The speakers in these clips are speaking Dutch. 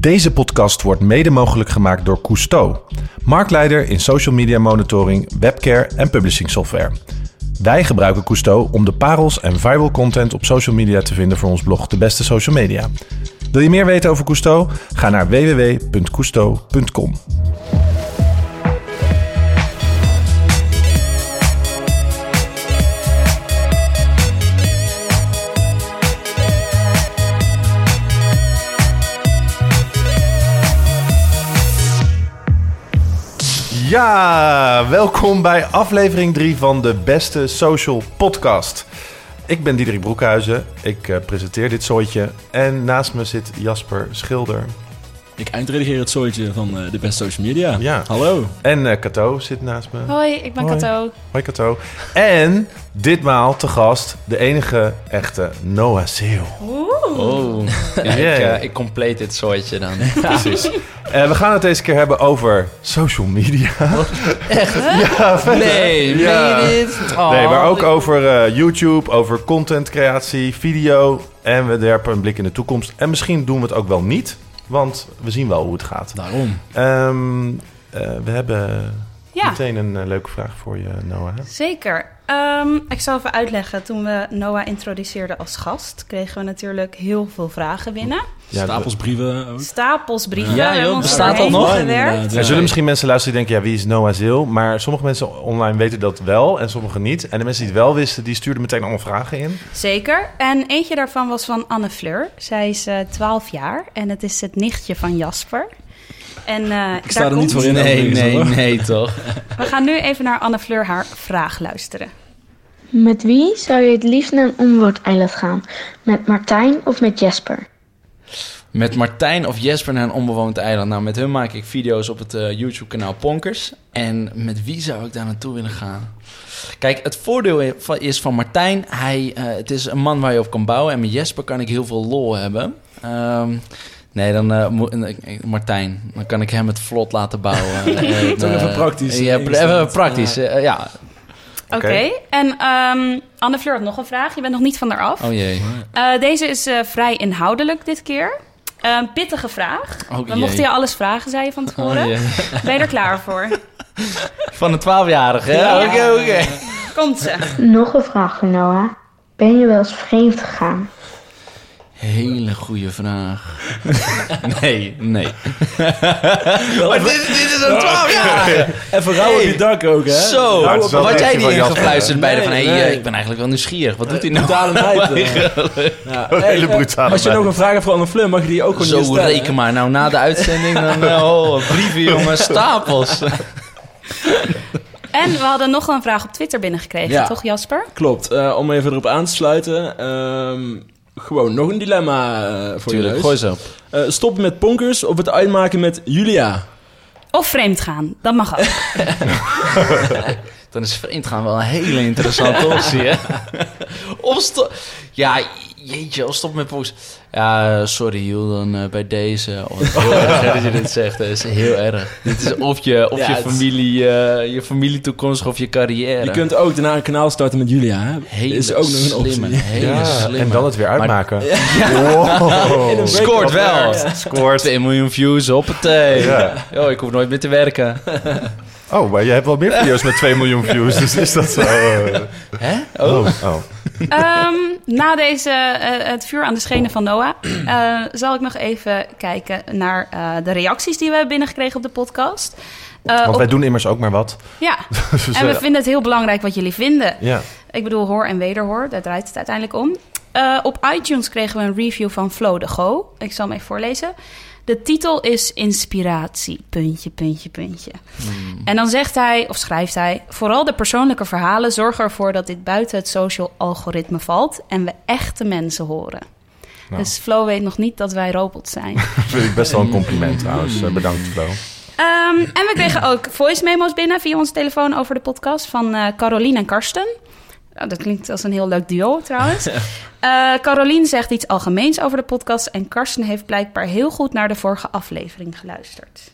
Deze podcast wordt mede mogelijk gemaakt door Cousteau, marktleider in social media monitoring, webcare en publishing software. Wij gebruiken Cousteau om de parels en viral content op social media te vinden voor ons blog De Beste Social Media. Wil je meer weten over Cousteau? Ga naar www.cousteau.com. Ja, welkom bij aflevering 3 van de Beste Social Podcast. Ik ben Diederik Broekhuizen, ik eh, presenteer dit zooitje en naast me zit Jasper Schilder. Ik eindredigeer het zooitje van eh, de beste social media. Ja. Hallo. En eh Cato zit naast me. Hoi, ik ben Hoi. Kato. Hoi Cato. En ditmaal te gast de enige echte Noah Seal. Oh, ja, ik, ja. eh, ik compleet dit soortje dan. Precies. Eh, we gaan het deze keer hebben over social media. Echt? Ja, vet? Nee, Ja. dit? Oh, Nee, maar ook over eh, YouTube, over contentcreatie, video. En we werpen een blik in de toekomst. En misschien doen we het ook wel niet, want we zien wel hoe het gaat. Daarom. Ehm, eh, we hebben Ja, meteen een eh, leuke vraag voor je, Noah. zeker. Ehm, ik zal even uitleggen. Toen we Noah introduceerden als gast, kregen we natuurlijk heel veel vragen binnen. Ja, Stapels brieven ook. Stapels brieven. Ja, joh, dat doorheen nog? Er zullen misschien mensen luisteren die denken, ja, wie is Noah Zeel? Maar sommige mensen online weten dat wel en sommige niet. En de mensen die het wel wisten, die stuurden meteen allemaal vragen in. Zeker. En eentje daarvan was van Anne Fleur. Zij is eh 12 jaar en het is het nichtje van Jasper. En eh, Ik sta daar er niet voor in. Nee, nee, nee, toch? We gaan nu even naar Anne Fleur haar vraag luisteren. Met wie zou je het liefst naar een onwoordeiland gaan? Met Martijn of met Jesper? Met Martijn of Jesper naar een onbewoond eiland. Nou, met hun maak ik video's op het eh, YouTube-kanaal Ponkers. En met wie zou ik daar naartoe willen gaan? Kijk, het voordeel is van Martijn, hij, eh, het is een man waar je op kan bouwen. En met Jesper kan ik heel veel lol hebben. Ehm, nee, dan eh, moet eh, Martijn. Dan kan ik hem het vlot laten bouwen. En, Toch even eh, praktisch Ja, even praktisch. eh, ja. Oké. En ehm, Anne Fleur had nog een vraag. Je bent nog niet van haar af. Oh jee. Eh, deze is eh, vrij inhoudelijk dit keer. Een pittige vraag. Oh, We mochten je alles vragen, zei je van tevoren. Oh, jee. Ben je er klaar voor? Van een 12-jarige, hè? Ja. Oké, oké. Komt ze. Nog een vraag voor Noah. Ben je wel eens vreemd gegaan? Hele goede vraag. nee, nee. maar dit, dit is een 12-jarige. Even rauw op je dak ook, hè? Zo, Nou, wat jij niet ingefluisterd bij de van... Nee, Hé, nee. eh, ik ben eigenlijk wel nieuwsgierig. Wat doet hij nou? Brutale meid? Ja. Een hele Hey, brutale Als je meid. nog een vraag hebt voor Anne Fleur, mag je die ook gewoon Zo stellen, reken maar. Nou, na de uitzending, dan... eh, oh, brieven, jongen, stapels. En we hadden nog een vraag op Twitter binnengekregen, Ja. toch Jasper? Klopt. Eh, om even erop aan te sluiten. ehm, gewoon nog een dilemma eh, voor Tuurlijk, je gooi ze op. Eh, stoppen met ponkers of het uitmaken met Julia? Of vreemd gaan, dat mag ook. Dan is vreemd gaan wel een hele interessante optie, hè? Of. Ja, jeetje, of stop met post. Ja, sorry, Jules, dan eh, bij deze. Oh, het is heel erg dat je dit zegt. Dat is heel erg. Dit is of je, of Ja, je het familie, eh, je familietoekomst of je carrière. Je kunt ook daarna een kanaal starten met Julia, hè? hele is ook nog een optie. hele Ja, slimme. en dan het weer uitmaken. Wow. een Scoort wel. Scoort. 2 miljoen views, hoppatee. Ja. Yo, ik hoef nooit meer te werken. Oh, maar je hebt wel meer video's met 2 miljoen views, dus is dat zo... eh, Hè? Oh, oh. Ehm, na deze, eh, het vuur aan de schenen van Noah, eh, zal ik nog even kijken naar eh, de reacties die we hebben binnengekregen op de podcast. Eh, Want op- wij doen immers ook maar wat. ja, Dus, en we vinden het heel belangrijk wat jullie vinden. ja. Ik bedoel, hoor en wederhoor, daar draait het uiteindelijk om. Eh, op iTunes kregen we een review van Flo de Go. Ik zal hem even voorlezen. De titel is Inspiratie, puntje, puntje, puntje. En dan zegt hij, of schrijft hij... vooral de persoonlijke verhalen zorgen ervoor... dat dit buiten het social algoritme valt... en we echte mensen horen. Nou. Dus Flo weet nog niet dat wij robots zijn. vind ik best wel een compliment trouwens. Eh, bedankt, Flo. Ehm, en we kregen ook voice memo's binnen via onze telefoon over de podcast van eh Caroline en Karsten. Oh, dat klinkt als een heel leuk duo trouwens. Eh Caroline zegt iets algemeens over de podcast en Karsten heeft blijkbaar heel goed naar de vorige aflevering geluisterd.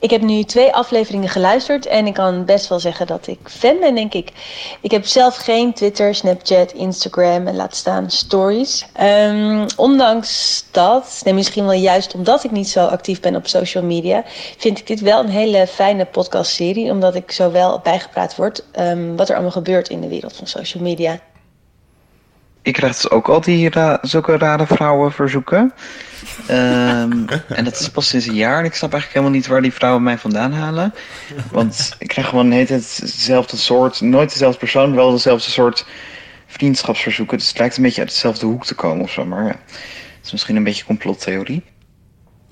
Ik heb nu twee afleveringen geluisterd en ik kan best wel zeggen dat ik fan ben, denk ik. Ik heb zelf geen Twitter, Snapchat, Instagram en laat staan stories. Ehm, ondanks dat, nee, misschien wel juist omdat ik niet zo actief ben op social media, vind ik dit wel een hele fijne podcastserie, omdat ik zo wel bijgepraat word ehm, wat er allemaal gebeurt in de wereld van social media. Ik krijg dus ook al die ra zulke rare vrouwenverzoeken. Ehm en dat is pas sinds een jaar. En ik snap eigenlijk helemaal niet waar die vrouwen mij vandaan halen. Want ik krijg gewoon tijd hetzelfde soort, nooit dezelfde persoon, wel dezelfde soort vriendschapsverzoeken. Dus het lijkt een beetje uit dezelfde hoek te komen of zo. Maar ja, het is misschien een beetje complottheorie.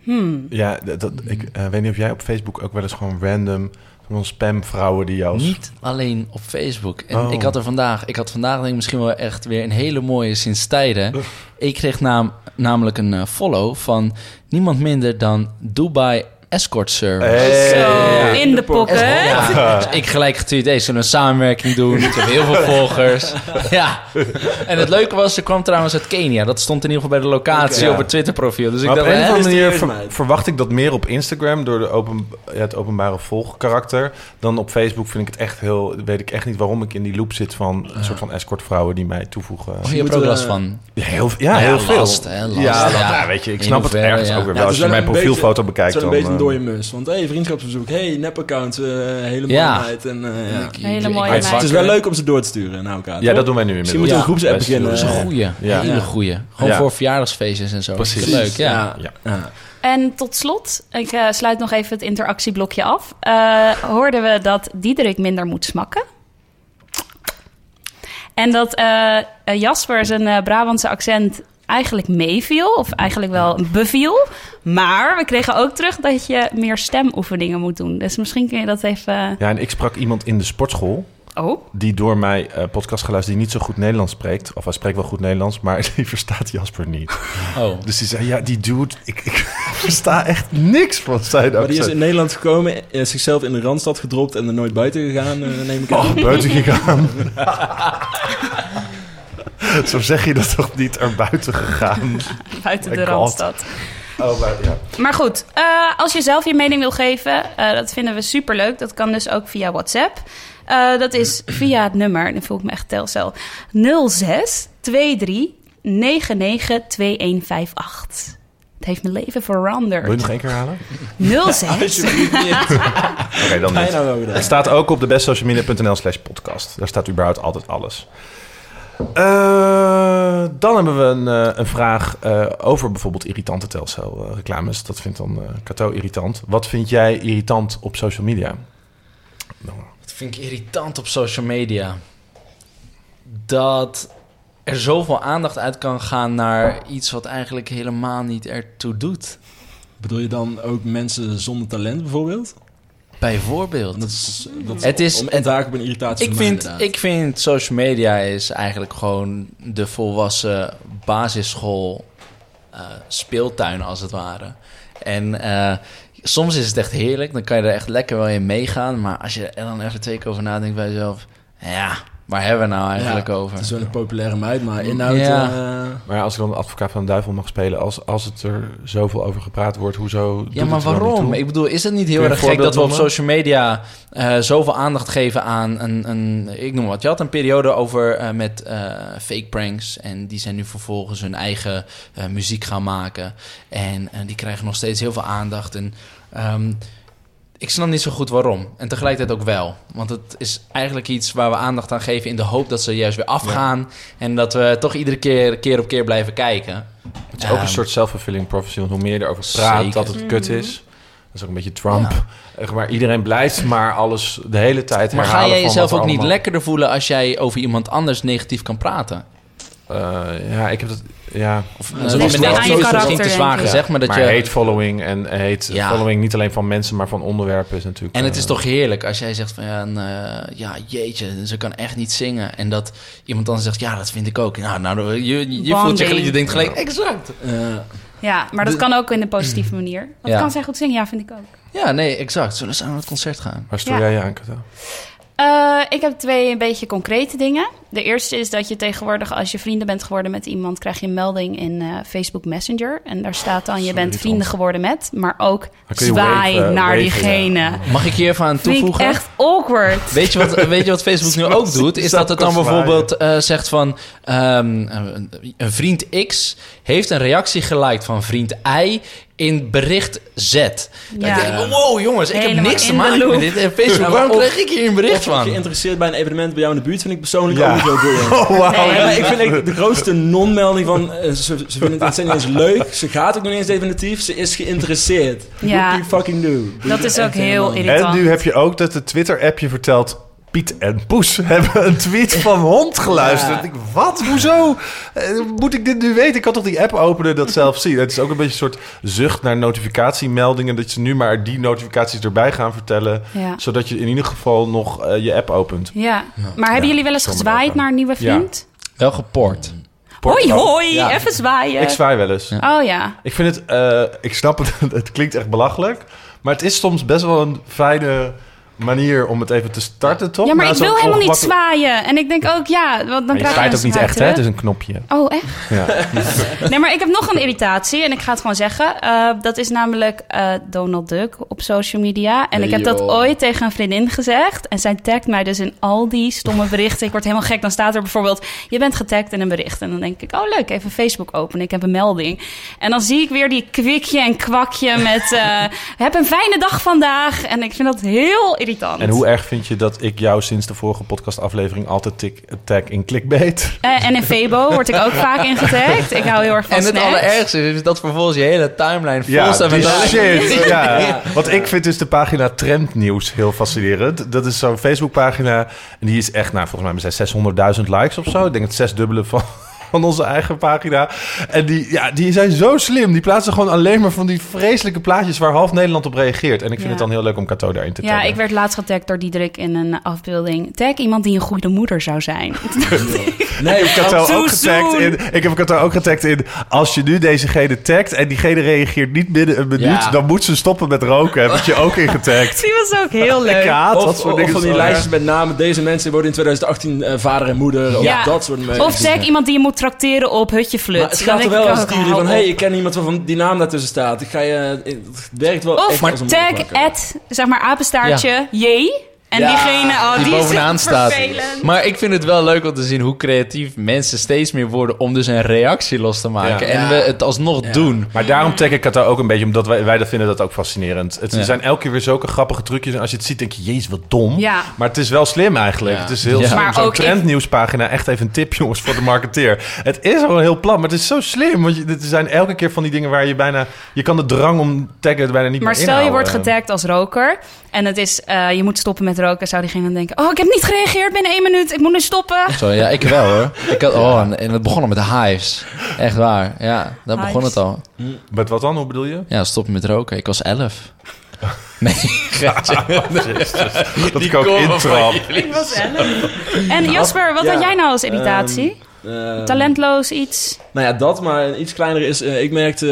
Hmm. Ja, dat, dat- ik eh, weet niet of jij op Facebook ook wel eens gewoon random van spamvrouwen die jou... Niet alleen op Facebook. En Oh. ik had er vandaag, ik had vandaag denk ik misschien wel echt weer een hele mooie sinds tijden. Ik kreeg naam, namelijk een eh, follow van niemand minder dan Dubai Escort Service. Hey. Zo, in de pocket. Ja, dus ik gelijk getweet, hey, zullen we een samenwerking doen? Ze hebben heel veel volgers. Ja. En het leuke was, ze kwam trouwens uit Kenia. Dat stond in ieder geval bij de locatie op het Twitter profiel. Dus ik Maar op dacht, een of andere manier verwacht ik dat meer op Instagram door de open, ja, het openbare volgkarakter dan op Facebook. Vind ik het echt heel, weet ik echt niet waarom ik in die loop zit van een soort van escortvrouwen die mij toevoegen. Oh, je hebt er ook last van. Ja, heel, ja, ja, heel veel. last, hè, last, ja, dat- ja. ja, weet je, ik snap het ergens ja. ook weer wel. het Als je mijn profielfoto bekijkt, Het is dan... dode mus. Want hey, vriendschapsverzoek. Hey, nepaccount. eh hele mooie Ja. meid. En, eh, ja. Ik- Hele mooie meid. Het is wel leuk om ze door te sturen naar elkaar. ja, toch? dat doen wij nu Misschien inmiddels. moeten we een Ja, groepsapp beginnen. Dat is een goeie. Ja. Hele Ja. goeie. Gewoon Ja. voor verjaardagsfeestjes en zo. Precies. Dat is leuk, ja. Ja. Ja. En tot slot, ik eh, sluit nog even het interactieblokje af. Eh, hoorden we dat Diederik minder moet smakken. En dat Jasper zijn eh, Brabantse accent eigenlijk meeviel. Of eigenlijk wel beviel. Maar we kregen ook terug dat je meer stemoefeningen moet doen. Dus misschien kun je dat even... Ja, en ik sprak iemand in de sportschool Oh, die door mij eh podcast geluisterd die niet zo goed Nederlands spreekt. Of hij spreekt wel goed Nederlands, maar die verstaat Jasper niet. Oh. Dus die zei, ja, die dude, ik, ik versta echt niks van zijn Maar die is in Nederland gekomen, eh, zichzelf in de Randstad gedropt en er nooit buiten gegaan, eh, neem ik aan. Oh, buiten gegaan. Zo zeg je dat toch niet er buiten gegaan? buiten My de God. Randstad. Oh, maar, ja. Maar goed, eh, als je zelf je mening wil geven, eh, dat vinden we superleuk. Dat kan dus ook via WhatsApp. Eh, dat is via het nummer, dan voel ik me echt telcel, 06 23 99 2158. Het heeft mijn leven Wil je veranderd. nog één keer halen? 06 Alsjeblieft niet. Oké, dan niet. Het staat ook op de bestsocialmedia.nl slash podcast. Daar staat überhaupt altijd alles. Eh, dan hebben we een, eh, een vraag eh, over bijvoorbeeld irritante telcel-reclames. dat vindt dan eh Cato irritant. Wat vind jij irritant op social media? Nou, Dat vind ik irritant op social media. Dat er zoveel aandacht uit kan gaan naar iets wat eigenlijk helemaal niet ertoe doet. Bedoel je dan ook mensen zonder talent bijvoorbeeld? Bijvoorbeeld. Dat is, dat Het is- om, het- daar op een irritatie Ik vind, inderdaad. ik vind social media is eigenlijk gewoon de volwassen basisschool eh, speeltuin als het ware. En eh, soms is het echt heerlijk, dan kan je er echt lekker wel in meegaan. Maar als je er dan even twee keer over nadenkt bij jezelf, ja, waar hebben we nou eigenlijk Ja, over? Het is wel een populaire meid, maar inhoud... Ja. eh, Maar als ik dan de advocaat van de duivel mag spelen... als, als het er zoveel over gepraat wordt, hoezo Ja, maar waarom? Ik bedoel, is het niet heel erg gek dat we op social media eh, zoveel aandacht geven aan een, een... Ik noem wat. Je had een periode over eh, met eh, fake pranks. En die zijn nu vervolgens hun eigen eh, muziek gaan maken. En die krijgen nog steeds heel veel aandacht. En ehm, ik snap niet zo goed waarom. En tegelijkertijd ook wel. Want het is eigenlijk iets waar we aandacht aan geven... in de hoop dat ze juist weer afgaan. En dat we toch iedere keer, keer op keer blijven kijken. Het is ook een Ehm, soort self-fulfilling prophecy. Want hoe meer je erover praat Zeker. dat het kut is... Dat is ook een beetje Trump. Ja. Maar iedereen blijft maar alles de hele tijd Maar ga jij jezelf ook niet lekkerder voelen als jij over iemand anders negatief kan praten? Eh, ja, ik heb dat... Ja, Of aan je negatief is karakter, misschien te zwaar gezegd, maar dat maar je... hate following en hate Ja. following niet alleen van mensen, maar van onderwerpen is natuurlijk... En het eh, is toch heerlijk als jij zegt van ja, een, eh, ja jeetje, ze kan echt niet zingen. En dat iemand dan zegt, ja, dat vind ik ook. Nou, nou je, je, voelt je, gelijk- je denkt gelijk, exact. eh, Ja, maar dat De- kan ook in de positieve manier. Wat Ja. kan zij goed zingen? Ja, vind ik ook. Ja, nee, exact. Zullen we samen naar het concert gaan? Waar stoor Ja. jij je aan, Kato? Eh, ik heb twee een beetje concrete dingen. De eerste is dat je tegenwoordig, als je vrienden bent geworden met iemand, krijg je een melding in eh, Facebook Messenger. En daar staat dan, je bent vrienden geworden met, maar ook zwaai naar diegene. ja. Mag ik hier even aan Vind ik toevoegen? echt awkward. Weet je, wat, weet je wat Facebook nu ook doet? Is dat het dan bijvoorbeeld eh, zegt van... ehm, een, een vriend X heeft een reactie geliked van vriend Y in bericht Z. Ja. Dan denk ik, wow jongens, ik Helemaal heb niks te maken met loop. dit. En Facebook, waarom krijg ik hier een bericht Of van? geïnteresseerd bij een evenement bij jou in de buurt vind ik persoonlijk Ja. ook niet zo boeiend. Oh, wauw. Nee. Ja, maar ik vind de grootste non-melding van... eh, ze, ze vinden het niet eens leuk. Ze gaat ook nog niet eens definitief. Ze is geïnteresseerd. Ja. What do you fucking do? Doe Dat het is ook heel irritant. En nu heb je ook dat de Twitter-appje vertelt... Piet en Poes hebben een tweet van hond geluisterd. Ja. Ik, wat? Hoezo? Eh, moet ik dit nu weten? Ik kan toch die app openen dat zelf zien? Het is ook een beetje een soort zucht naar notificatiemeldingen... dat ze nu maar die notificaties erbij gaan vertellen... Ja. zodat je in ieder geval nog eh, je app opent. Ja, maar hebben Ja, jullie wel eens gezwaaid naar een nieuwe Ja. vriend? Wel geport. Hoi, hoi, Ja. even zwaaien. Ik zwaai wel eens. Oh ja. Ik vind het, eh, ik snap het, het klinkt echt belachelijk. Maar het is soms best wel een fijne manier om het even te starten, toch? Ja, maar ik wil helemaal niet zwaaien. En ik denk ook, ja, want dan je krijg zwaait je ook niet echt, hè? Het is een knopje. Oh, echt? Ja. Nee, maar ik heb nog een irritatie en ik ga het gewoon zeggen. Eh, dat is namelijk eh, Donald Duck op social media. En ik heb dat ooit tegen een vriendin gezegd. En zij tagt mij dus in al die stomme berichten. Ik word helemaal gek. Dan staat er bijvoorbeeld, je bent getagd in een bericht. En dan denk ik, oh leuk, even Facebook openen. Ik heb een melding. En dan zie ik weer die kwikje en kwakje met... eh, heb een fijne dag vandaag. En ik vind dat heel irritant. En hoe erg vind je dat ik jou sinds de vorige podcastaflevering altijd tik, tag in clickbait? Eh, en in Febo word ik ook vaak in getagd. Ik hou heel erg van En het snacks. allerergste is dat vervolgens je hele timeline vol Ja, staat die met dat- shit. Ja. Want ik vind dus de pagina Trendnieuws heel fascinerend. Dat is zo'n Facebookpagina. En die is echt, nou, volgens mij zijn 600.000 likes of zo. Ik denk het zesdubbele van, van onze eigen pagina. En die, ja, die zijn zo slim. Die plaatsen gewoon alleen maar van die vreselijke plaatjes... waar half Nederland op reageert. En ik vind Ja. het dan heel leuk om Cato daarin te Ja, taggen. ik werd laatst getagd door Diederik in een afbeelding. Tag iemand die een goede moeder zou zijn. Nee, Ik heb Cato ook getagd in. Ik heb Cato ook getagd in. Als je nu dezegene tagt en diegene reageert niet binnen een minuut, Ja. dan moet ze stoppen met roken. Heb ik je ook in getagd. Die was ook heel Ik leuk. dat Of, soort of dingen. van die lijstjes met namen. Deze mensen worden in 2018 eh, vader en moeder. Of Ja. dat soort mensen. Of tag iemand die je moet trakteren op hutje flut. Maar het gaat er wel als het jullie van... op. hey, ik ken iemand waarvan die naam daartussen staat. Ik ga je... Het werkt wel Of echt als een tag at, zeg maar, apenstaartje, J. En Ja, diegene, oh, die, bovenaan staat. vervelend. Maar ik vind het wel leuk om te zien hoe creatief mensen steeds meer worden om dus een reactie los te maken. Ja. En Ja. we het alsnog Ja. doen. Maar daarom tag ik het ook een beetje, omdat wij, wij dat vinden dat ook fascinerend. Het Ja. zijn elke keer weer zulke grappige trucjes. En als je het ziet, denk je, jezus, wat dom. Ja. Maar het is wel slim eigenlijk. Ja. Het is heel Ja. slim. Maar Zo'n trendnieuwspagina, echt even een tip, jongens, voor de marketeer. Het is gewoon heel plat, maar het is zo slim. Want je, er zijn elke keer van die dingen waar je bijna... Je kan de drang om taggen bijna niet Maar meer stel je wordt getagd als roker en het is, eh, je moet stoppen met roken, zou diegene dan denken, oh, ik heb niet gereageerd binnen één minuut, ik moet nu stoppen. Zo, ja, ik wel hoor. Ik had, oh, en- en het begon al met de hives. Echt waar. Ja, daar begon het al. Met wat dan? Hoe bedoel je? Ja, stop met roken. Ik was elf. Nee. Dat ik ook intrap. Ik was elf. En Jasper, wat Ja, had jij nou als irritatie? Ehm, Talentloos iets? Nou ja, dat, maar iets kleiner is... eh, ik merkte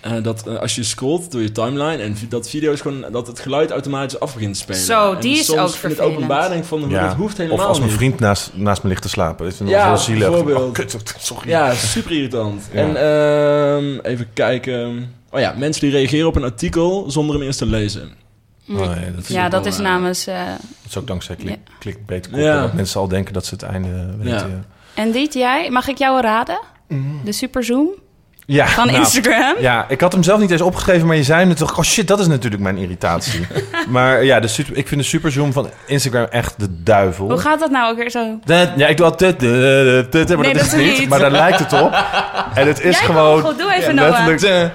eh, dat eh, als je scrolt door je timeline... en dat video's gewoon... dat het geluid automatisch af begint te spelen. Zo, En die is soms ook in het vervelend. openbaar denk ik van... Ja. dat hoeft helemaal Of als mijn niet. vriend naast, naast me ligt te slapen. Is het Ja, heel zielig. bijvoorbeeld. Oh, kut, sorry. Ja, super irritant. Ja. En ehm, even kijken... Oh ja, mensen die reageren op een artikel zonder hem eerst te lezen. Oh, nee, dat, is, Ja, dat wel, is namens... eh, dat is ook dankzij klik, Ja. clickbait koppen. Ja. Dat mensen al denken dat ze het einde weten. En dit, jij? Mag ik jou raden? De Superzoom Ja, van nou, Instagram? Ja, ik had hem zelf niet eens opgegeven, maar je zei het toch. Oh shit, dat is natuurlijk mijn irritatie. maar ja, de super, ik vind de superzoom van Instagram echt de duivel. Hoe gaat dat nou ook weer zo? Dat- Ja, ik doe altijd... Maar Nee, dat is dat het is niet. Maar daar lijkt het op. En het is Jij gewoon... goed, doe even, ja, Noah.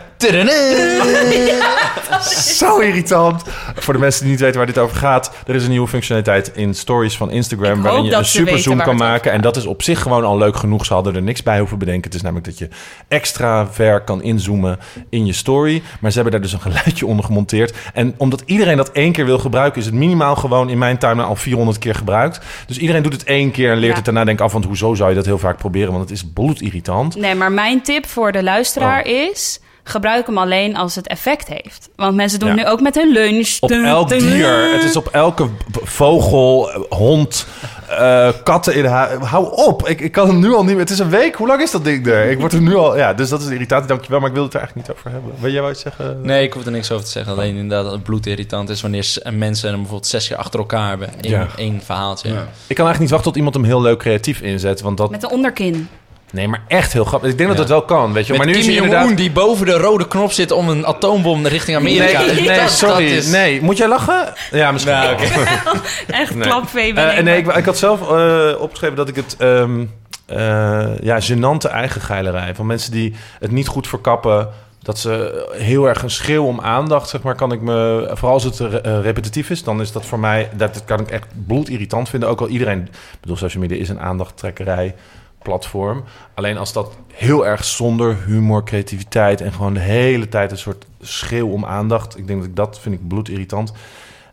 Zo irritant. Voor de mensen die niet weten waar dit over gaat... er is een nieuwe functionaliteit in stories van Instagram... Waarin je een superzoom kan maken. En dat is op zich gewoon al leuk genoeg. Ze hadden er niks bij hoeven bedenken. Het is namelijk dat je extra ver kan inzoomen in je story. Maar ze hebben daar dus een geluidje onder gemonteerd. En omdat iedereen dat één keer wil gebruiken... is het minimaal gewoon in mijn timeline al 400 keer gebruikt. Dus iedereen doet het één keer en leert het daarna. Denk af, want hoezo zou je dat heel vaak proberen? Want het is bloedirritant. Nee, maar mijn tip voor de luisteraar is... gebruik hem alleen als het effect heeft. Want mensen doen Ja. nu ook met hun lunch. Op Dun, elk dun. dier. Het is op elke vogel, hond, eh, katten in huis. Hou op. Ik, ik kan hem nu al niet meer. Het is een week. Hoe lang is dat ding er? Ik word er nu al... Ja, dus dat is een irritatie. Dankjewel. Maar ik wil het er eigenlijk niet over hebben. Wil jij wat zeggen? Nee, ik hoef er niks over te zeggen. Alleen inderdaad dat het bloedirritant is wanneer mensen hem bijvoorbeeld zes keer achter elkaar hebben. in Ja. één verhaaltje. Ja. Ik kan eigenlijk niet wachten tot iemand hem heel leuk creatief inzet. Want dat... Met een onderkin. Nee, maar echt heel grappig. Ik denk dat het wel kan, weet je. Met maar nu Kim Jong-un inderdaad... die boven de rode knop zit om een atoombom richting Amerika. Nee, nee, Dat- sorry. dat is- Nee, moet jij lachen? Ja, misschien. Nou, wel. Echt Nee. klapvee Eh, nee, ik, ik had zelf eh, opgeschreven dat ik het... ehm eh, ja, gênante eigen geilerij. Van mensen die het niet goed verkappen... dat ze heel erg een schreeuw om aandacht, zeg maar... kan ik me... Vooral als het re- repetitief is, dan is dat voor mij... dat kan ik echt bloedirritant vinden. Ook al iedereen... Ik bedoel, social media is een aandachttrekkerij platform. Alleen als dat heel erg zonder humor, creativiteit... en gewoon de hele tijd een soort schreeuw om aandacht... ik denk dat ik dat vind ik bloedirritant.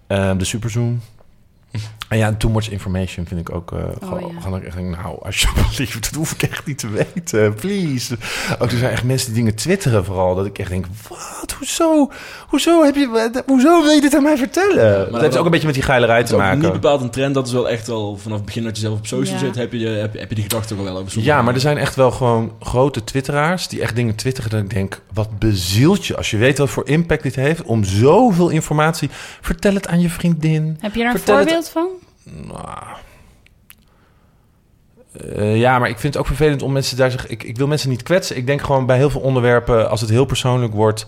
Ehm de superzoom... En ja, too much information vind ik ook... eh gewoon, ja. ik echt denk, nou, alsjeblieft, dat hoef ik echt niet te weten. Please. Ook er zijn echt mensen die dingen twitteren vooral. Dat ik echt denk, wat? Hoezo? Hoezo, heb je, wat- hoezo wil je dit aan mij vertellen? dat heeft ook een beetje met die geilerij te maken. niet bepaald een trend. Dat is wel echt wel vanaf het begin dat je zelf op social Ja. zit, heb je, heb, je, heb je die gedachte ook al wel over Ja, maar er zijn echt wel gewoon grote twitteraars... die echt dingen twitteren dat ik denk... wat bezielt je als je weet wat voor impact dit heeft... om zoveel informatie... Vertel het aan je vriendin. Heb je er een Vertel het- voorbeeld van? Nou, eh, ja, maar ik vind het ook vervelend om mensen daar zich. Ik, ik wil mensen niet kwetsen. Ik denk gewoon bij heel veel onderwerpen, als het heel persoonlijk wordt.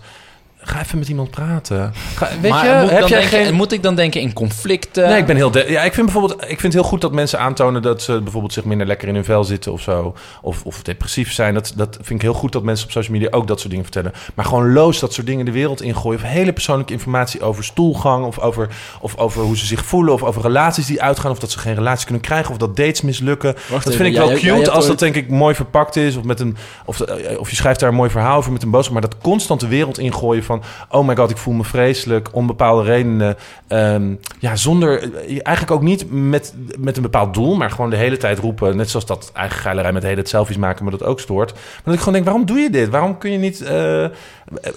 Ga even met iemand praten. Ga, weet maar je, moet, ik heb dan jij denken, geen. moet ik dan denken in conflicten? Nee, ik ben heel. de- ja, ik vind bijvoorbeeld. Ik vind het heel goed dat mensen aantonen dat ze bijvoorbeeld zich minder lekker in hun vel zitten of zo. Of, of depressief zijn. Dat, dat vind ik heel goed dat mensen op social media ook dat soort dingen vertellen. Maar gewoon loos dat soort dingen de wereld ingooien. Of hele persoonlijke informatie over stoelgang. Of over, of over hoe ze zich voelen. Of over relaties die uitgaan. Of dat ze geen relatie kunnen krijgen. Of dat dates mislukken. Wacht dat even, vind ik wel cute als dat denk ik mooi verpakt is. Of, met een, of, eh, of je schrijft daar een mooi verhaal over met een boodschap. Maar dat constant de wereld ingooien van... Oh my god, ik voel me vreselijk. Om bepaalde redenen. Ehm, ja, zonder... Eigenlijk ook niet met, met een bepaald doel. Maar gewoon de hele tijd roepen. Net zoals dat eigen geilerij met de hele tijd selfies maken. Maar dat ook stoort. Maar dat ik gewoon denk, waarom doe je dit? Waarom kun je niet... eh,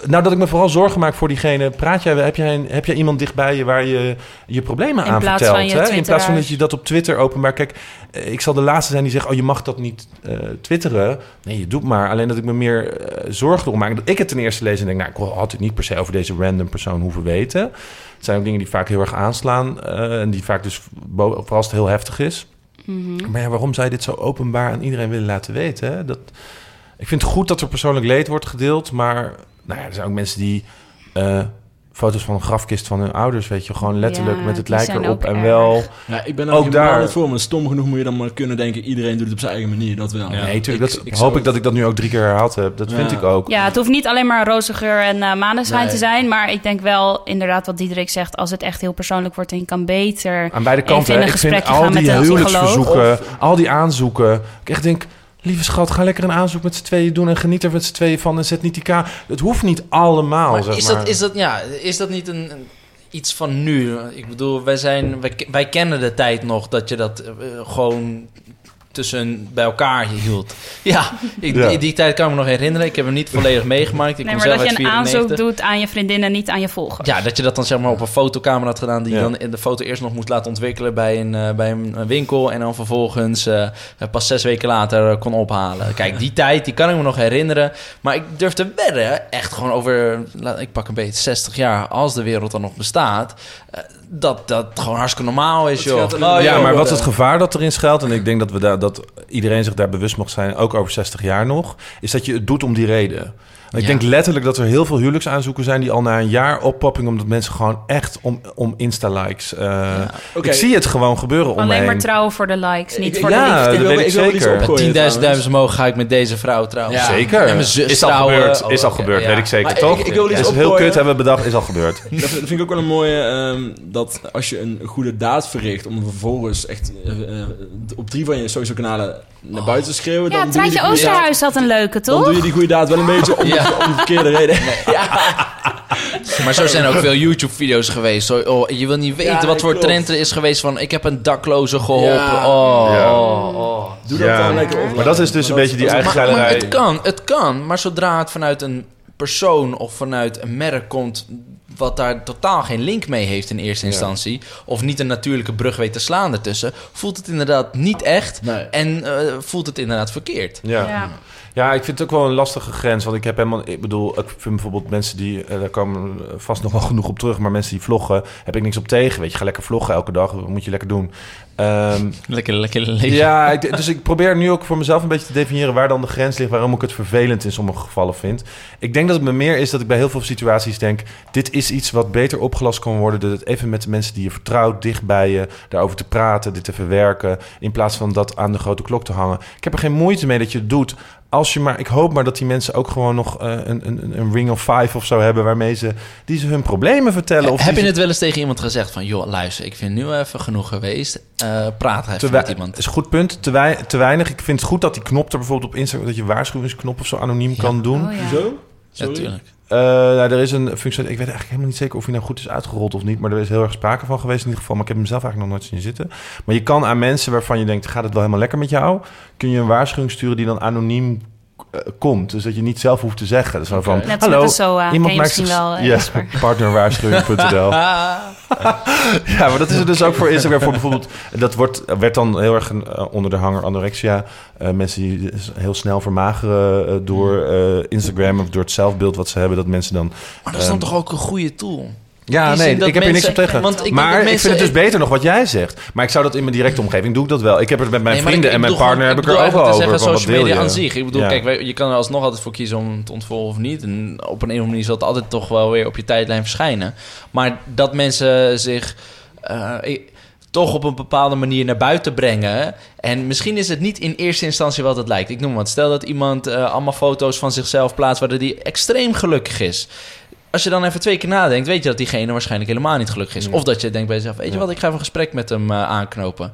nou, dat ik me vooral zorgen maak voor diegene. Praat jij, heb, jij een, heb jij iemand dichtbij je waar je je problemen In aan vertelt? van je hè? In plaats van dat je dat op Twitter openbaar... Kijk, eh, ik zal de laatste zijn die zegt... oh, je mag dat niet eh, twitteren. Nee, je doet maar. Alleen dat ik me meer zorgen erom maak. Dat ik het ten eerste lees en denk... nou, ik had het niet per se over deze random persoon hoeven weten. Het zijn ook dingen die vaak heel erg aanslaan... eh, en die vaak dus, vooral als het heel heftig is... Mhm. Maar ja, waarom zou je dit zo openbaar aan iedereen willen laten weten? Hè? Dat, ik vind het goed dat er persoonlijk leed wordt gedeeld, maar nou ja, er zijn ook mensen die eh, foto's van een grafkist van hun ouders, weet je, gewoon letterlijk Ja, met het die lijk zijn erop ook en erg. wel. Ja, ik ben Ook ook helemaal daar- niet voor, maar stom genoeg moet je dan maar kunnen denken... iedereen doet het op zijn eigen manier, dat wel. nee, natuurlijk. Dat ik hoop zou- ik dat ik dat nu ook drie keer herhaald heb. Dat vind Ja. ik ook. Ja, het hoeft niet alleen maar roze geur en eh maneschijn Nee. te zijn. Maar ik denk wel inderdaad wat Diederik zegt. Als het echt heel persoonlijk wordt en je kan beter... Aan beide Even kanten. in een Ik vind al gaan met die huwelijksverzoeken, al die aanzoeken. Ik echt denk, lieve schat, ga lekker een aanzoek met z'n tweeën doen en geniet er met z'n tweeën van en zet niet die ka. Het hoeft niet allemaal. Maar zeg is, maar. Dat, is, dat, ja, is dat niet een, een- iets van nu? Ik bedoel, wij, zijn, wij, wij kennen de tijd nog dat je dat eh, gewoon tussen bij elkaar hield. Ja, ik, Ja. Die, die tijd kan ik me nog herinneren. Ik heb hem niet volledig meegemaakt. Ik nee, maar zelf dat je een aanzoek 94. doet aan je vriendin en niet aan je volgers. Ja, dat je dat dan zeg maar op een fotocamera had gedaan... die Ja. je dan in de foto eerst nog moest laten ontwikkelen bij een, eh, bij een winkel... en dan vervolgens eh, pas zes weken later eh, kon ophalen. Kijk, die tijd, die kan ik me nog herinneren. Maar ik durf te wedden, echt gewoon over... laat- ik pak een beetje 60 jaar, als de wereld dan nog bestaat... dat dat gewoon hartstikke normaal is, joh. Oh, ja, joh. maar wat is het gevaar dat erin schuilt? En ik denk dat, we daar, dat iedereen zich daar bewust mag zijn, ook over 60 jaar nog, is dat je het doet om die reden. Ik Ja. denk letterlijk dat er heel veel huwelijksaanzoeken zijn die al na een jaar oppopping, omdat mensen gewoon echt om, om Insta-likes. eh, Oké. Ik zie het gewoon gebeuren om Alleen maar trouwen voor de likes, niet Ik- voor ja, de dat liefde. weet ik Ik wil wel iets zeker. opgooien. Met 10.000 trouwens. duizend omhoog ga ik met deze vrouw trouwen. Ja. Zeker. En mijn zus is al trouwen. gebeurd. Oh, is al oké, gebeurd, ja. weet ik zeker, Maar toch? ik- ik wil iets is heel kut, hebben we bedacht, is al gebeurd. Dat, dat vind ik ook wel een mooie, ehm, dat als je een goede daad verricht... om vervolgens echt eh, eh, op drie van je social kanalen naar buiten te schreeuwen... Ja, dan Treintje Oosterhuis had een leuke, Dan toch? doe je die goede daad wel een beetje om, Ja. om de verkeerde reden. Maar zo zijn ook veel YouTube-video's geweest. Zo, oh, je wil niet weten Ja, wat voor klopt. trend er is geweest van... ik heb een dakloze geholpen. Ja. Oh, Ja. oh, oh. Doe dat Ja, dan lekker op. Maar dat is dus een beetje die eigen Maar, maar geilerij. het kan, het kan. Maar zodra het vanuit een persoon of vanuit een merk komt wat daar totaal geen link mee heeft in eerste Ja. instantie, of niet een natuurlijke brug weet te slaan ertussen, voelt het inderdaad niet echt Nee. en eh, voelt het inderdaad verkeerd. Ja. Ja. Ik vind het ook wel een lastige grens. Want ik heb helemaal... Ik bedoel, ik vind bijvoorbeeld mensen die... eh, daar komen vast nog wel genoeg op terug. Maar mensen die vloggen, heb ik niks op tegen. Weet je, ga lekker vloggen elke dag. Dat moet je lekker doen. Ehm, Lekker, lekker leven. ja, ik, dus ik probeer nu ook voor mezelf een beetje te definiëren... waar dan de grens ligt, waarom ik het vervelend in sommige gevallen vind. Ik denk dat het me meer is dat ik bij heel veel situaties denk... dit is iets wat beter opgelost kan worden... door het even met de mensen die je vertrouwt, dicht bij je... daarover te praten, dit te verwerken... in plaats van dat aan de grote klok te hangen. Ik heb er geen moeite mee dat je het doet... Als je maar, ik hoop maar dat die mensen ook gewoon nog eh, een, een, een ring of five of zo hebben... waarmee ze, die ze hun problemen vertellen. Of Heb je ze- het wel eens tegen iemand gezegd van... joh, luister, ik vind nu even genoeg geweest. Eh, praat even met iemand. is een goed punt. Te, wei- te weinig. Ik vind het goed dat die knop er bijvoorbeeld op Instagram... dat je waarschuwingsknop of zo anoniem kan doen. Oh, ja. Zo? Ja, Eh, nou, er is een functie. Ik weet eigenlijk helemaal niet zeker of hij nou goed is uitgerold of niet. Maar er is heel erg sprake van geweest in ieder geval. Maar ik heb hem zelf eigenlijk nog nooit zien zitten. Maar je kan aan mensen waarvan je denkt: gaat het wel helemaal lekker met jou? Kun je een waarschuwing sturen die dan anoniem komt. Dus dat je niet zelf hoeft te zeggen. Dus van, Net als hallo, met de SOA. Je misschien zich- wel, eh, ja, partnerwaarschuwing.nl. Ja, maar dat is er dus ook voor Instagram. Voor bijvoorbeeld, dat wordt, werd dan heel erg eh, onder de hanger anorexia. Eh, mensen die dus heel snel vermageren eh, door eh, Instagram of door het zelfbeeld wat ze hebben. Dat mensen dan. Maar dat is dan Ehm, toch ook een goede tool? Ja, nee, ik heb hier niks mensen- op tegen. want ik denk maar ik mensen- vind het dus beter nog wat jij zegt. Maar ik zou dat in mijn directe omgeving doe ik dat wel. Ik heb het met mijn Nee, vrienden en mijn partner heb ik er ook wel over. zeggen, social media aan zich. Ik bedoel, Ja. kijk, je kan er alsnog altijd voor kiezen om het te ontvolgen of niet. En op een of andere manier zal het altijd toch wel weer op je tijdlijn verschijnen. Maar dat mensen zich eh, toch op een bepaalde manier naar buiten brengen. En misschien is het niet in eerste instantie wat het lijkt. Ik noem wat. Stel dat iemand eh, allemaal foto's van zichzelf plaatst... waar die extreem gelukkig is. Als je dan even twee keer nadenkt, weet je dat diegene waarschijnlijk helemaal niet gelukkig is. Of dat je denkt bij jezelf, weet je Ja. wat, ik ga even een gesprek met hem eh, aanknopen.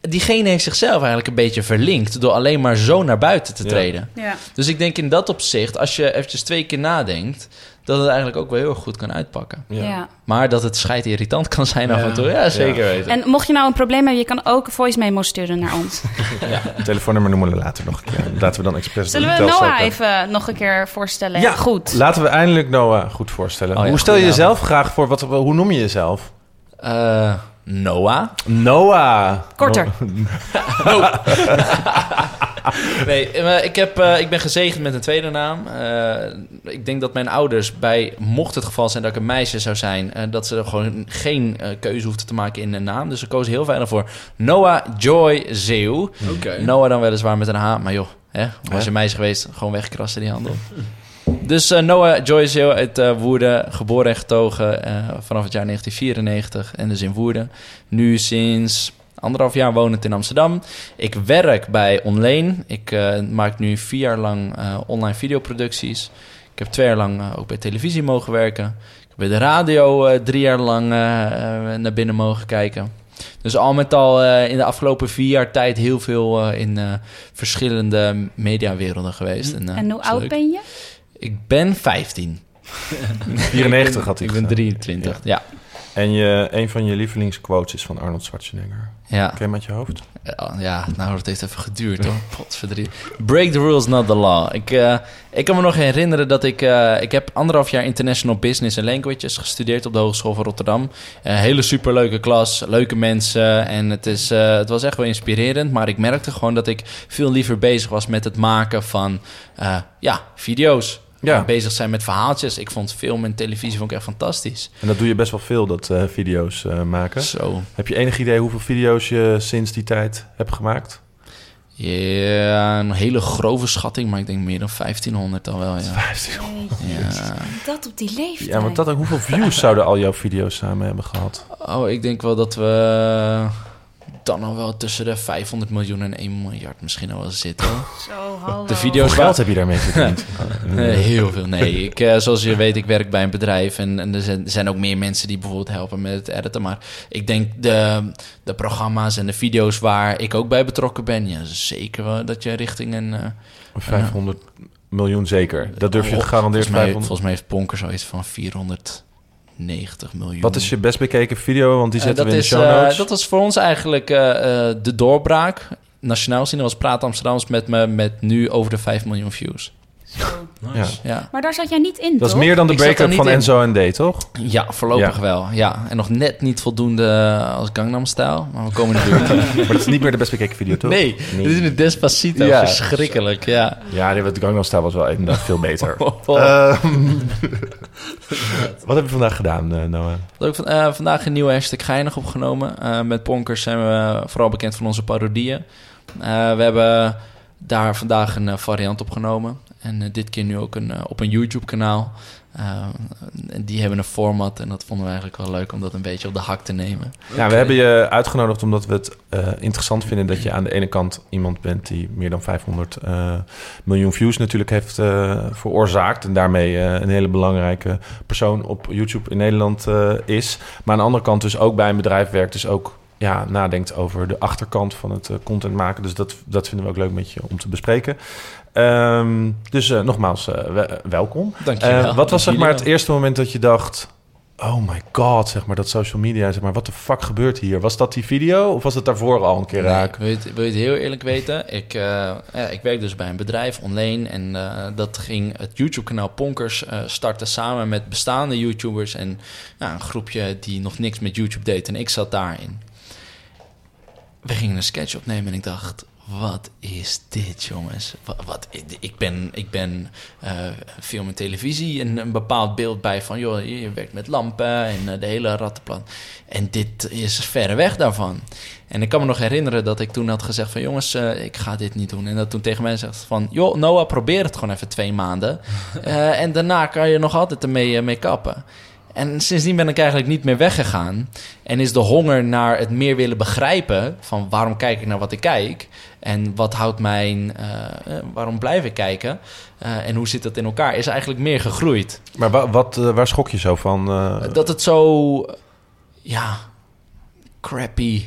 Diegene heeft zichzelf eigenlijk een beetje verlinkt door alleen maar zo naar buiten te Ja. treden. Ja. Dus ik denk in dat opzicht, als je eventjes twee keer nadenkt, dat het eigenlijk ook wel heel erg goed kan uitpakken. Ja. Ja. Maar dat het scheid irritant kan zijn af Ja. en toe, ja, zeker weten. En mocht je nou een probleem hebben, je kan ook een voice memo sturen naar ons. Telefoonnummer noemen we later nog een keer. Laten we dan expres Zullen we Noah even nog een keer voorstellen? Ja, Goed. Laten we eindelijk Noah goed voorstellen. Oh ja, hoe stel je jezelf graag voor? Wat, hoe noem je jezelf? Eh, Noah? Noah. Korter. Nee, eh, ik, heb, eh, ik ben gezegend met een tweede naam. Eh, ik denk dat mijn ouders bij, mocht het geval zijn dat ik een meisje zou zijn, dat ze er gewoon geen eh, keuze hoefden te maken in een naam. Dus ze kozen heel veilig voor Noah Joy Zeeuw. Oké. Noah dan weliswaar met een H, maar joh, hè, was je Hè? meisje geweest, gewoon wegkrassen die handel. Dus eh, Noah Joy Zeeuw uit eh, Woerden, geboren en getogen eh, vanaf het jaar 1994 en dus in Woerden. Nu sinds anderhalf jaar wonend in Amsterdam. Ik werk bij Onlane. Ik maak nu vier jaar lang online videoproducties. Ik heb twee jaar lang ook bij televisie mogen werken. Ik heb bij de radio drie jaar lang naar binnen mogen kijken. Dus al met al in de afgelopen vier jaar tijd heel veel in verschillende mediawerelden geweest. En, eh, En hoe oud leuk. ben je? Ik ben 15. 94 had hij Ik ben gezegd. 23, ja. En je, een van je lievelingsquotes is van Arnold Schwarzenegger. ja. Ken je hem uit je hoofd? Ja, ja, nou, dat heeft even geduurd hoor. Potverdriet. Break the rules, not the law. Ik, eh, ik kan me nog herinneren dat ik... eh, ik heb anderhalf jaar International Business and Languages gestudeerd op de Hogeschool van Rotterdam. Een hele superleuke klas, leuke mensen. En het, is, eh, het was echt wel inspirerend. Maar ik merkte gewoon dat ik veel liever bezig was met het maken van eh, ja, video's. Ja. Bezig zijn met verhaaltjes. Ik vond film en televisie vond ik echt fantastisch. En dat doe je best wel veel, dat eh, video's eh, maken. Zo. Heb je enig idee hoeveel video's je sinds die tijd hebt gemaakt? Ja, een hele grove schatting, maar ik denk meer dan 1500 al wel, ja. 15. Ja. Dat op die leeftijd. Ja, want dat, hoeveel views zouden al jouw video's samen hebben gehad? Oh, ik denk wel dat we dan al wel tussen de 500 miljoen en 1 miljard misschien al wel zitten. Zo, hallo. De Hoeveel video's geld heb je daarmee verdiend? Eh, heel veel. Nee, ik, eh, zoals je weet, ik werk bij een bedrijf en, en er, zijn, er zijn ook meer mensen die bijvoorbeeld helpen met het editen. Maar ik denk de, de programma's en de video's waar ik ook bij betrokken ben, ja, zeker wel dat je richting een. eh, 500 miljoen zeker. Dat durf je oh, gegarandeerd volgens mij, 500. volgens mij heeft Ponker zoiets van 490 miljoen. Wat is je best bekeken video? Want die Eh, zetten we in de show eh, notes. dat was voor ons eigenlijk eh, de doorbraak. Nationaal dat was Praat Amsterdams met me met nu over de 5 miljoen views. Ja. Ja, Maar daar zat jij niet in, Dat is toch? meer dan de Ik zat er break-up niet van in. Enzo en D, toch? ja voorlopig Ja. wel. Ja. En nog net niet voldoende als Gangnam Style. Maar we komen in de buurt. Maar dat is niet meer de best bekeken video, toch? Nee, dit is een Despacito. Ja. Verschrikkelijk, ja. Ja, wat Gangnam Style was wel inderdaad veel beter. Oh. Ehm, wat heb je vandaag gedaan, eh, Noah? Wat heb ik van- eh, vandaag een nieuwe hashtag geinig opgenomen. Eh, met Ponkers zijn we vooral bekend van onze parodieën. Eh, we hebben daar vandaag een eh, variant opgenomen. En eh, dit keer nu ook een, eh, op een YouTube-kanaal. En die hebben een format en dat vonden we eigenlijk wel leuk om dat een beetje op de hak te nemen. Ja, we hebben je uitgenodigd omdat we het interessant vinden dat je aan de ene kant iemand bent die meer dan 500 eh, miljoen views natuurlijk heeft veroorzaakt. En daarmee een hele belangrijke persoon op YouTube in Nederland is. Maar aan de andere kant dus ook bij een bedrijf werkt, dus ook ja, nadenkt over de achterkant van het eh, content maken. Dus dat, dat vinden we ook leuk met je om te bespreken. Ehm, dus eh, nogmaals, we- welkom. Dankjewel. Eh, wat was zeg maar het wel. eerste moment dat je dacht... Oh my god, zeg maar, dat social media, zeg maar, wat de fuck gebeurt hier? Was dat die video of was het daarvoor al een keer Nee, raak? wil, je het, wil je het heel eerlijk weten? Ik, ja, ik werk dus bij een bedrijf online en dat ging het YouTube-kanaal Ponkers starten samen met bestaande YouTubers en ja, een groepje die nog niks met YouTube deed en ik zat daarin. We gingen een sketch opnemen en ik dacht, wat is dit, jongens? Wat, wat, ik ben, ik ben eh, film en televisie en een bepaald beeld bij van... joh, je werkt met lampen en eh, de hele rattenplan. En dit is verre weg daarvan. En ik kan me nog herinneren dat ik toen had gezegd van... jongens, eh, ik ga dit niet doen. En dat toen tegen mij zegt van... joh, Noah, probeer het gewoon even twee maanden. En daarna kan je nog altijd ermee mee kappen. En sindsdien ben ik eigenlijk niet meer weggegaan. En is de honger naar het meer willen begrijpen... van waarom kijk ik naar wat ik kijk... en wat houdt mijn... eh, eh, waarom blijf ik kijken... eh, en hoe zit dat in elkaar... is eigenlijk meer gegroeid. Maar wa- wat, waar schrok je zo van? Dat het zo... ja... crappy...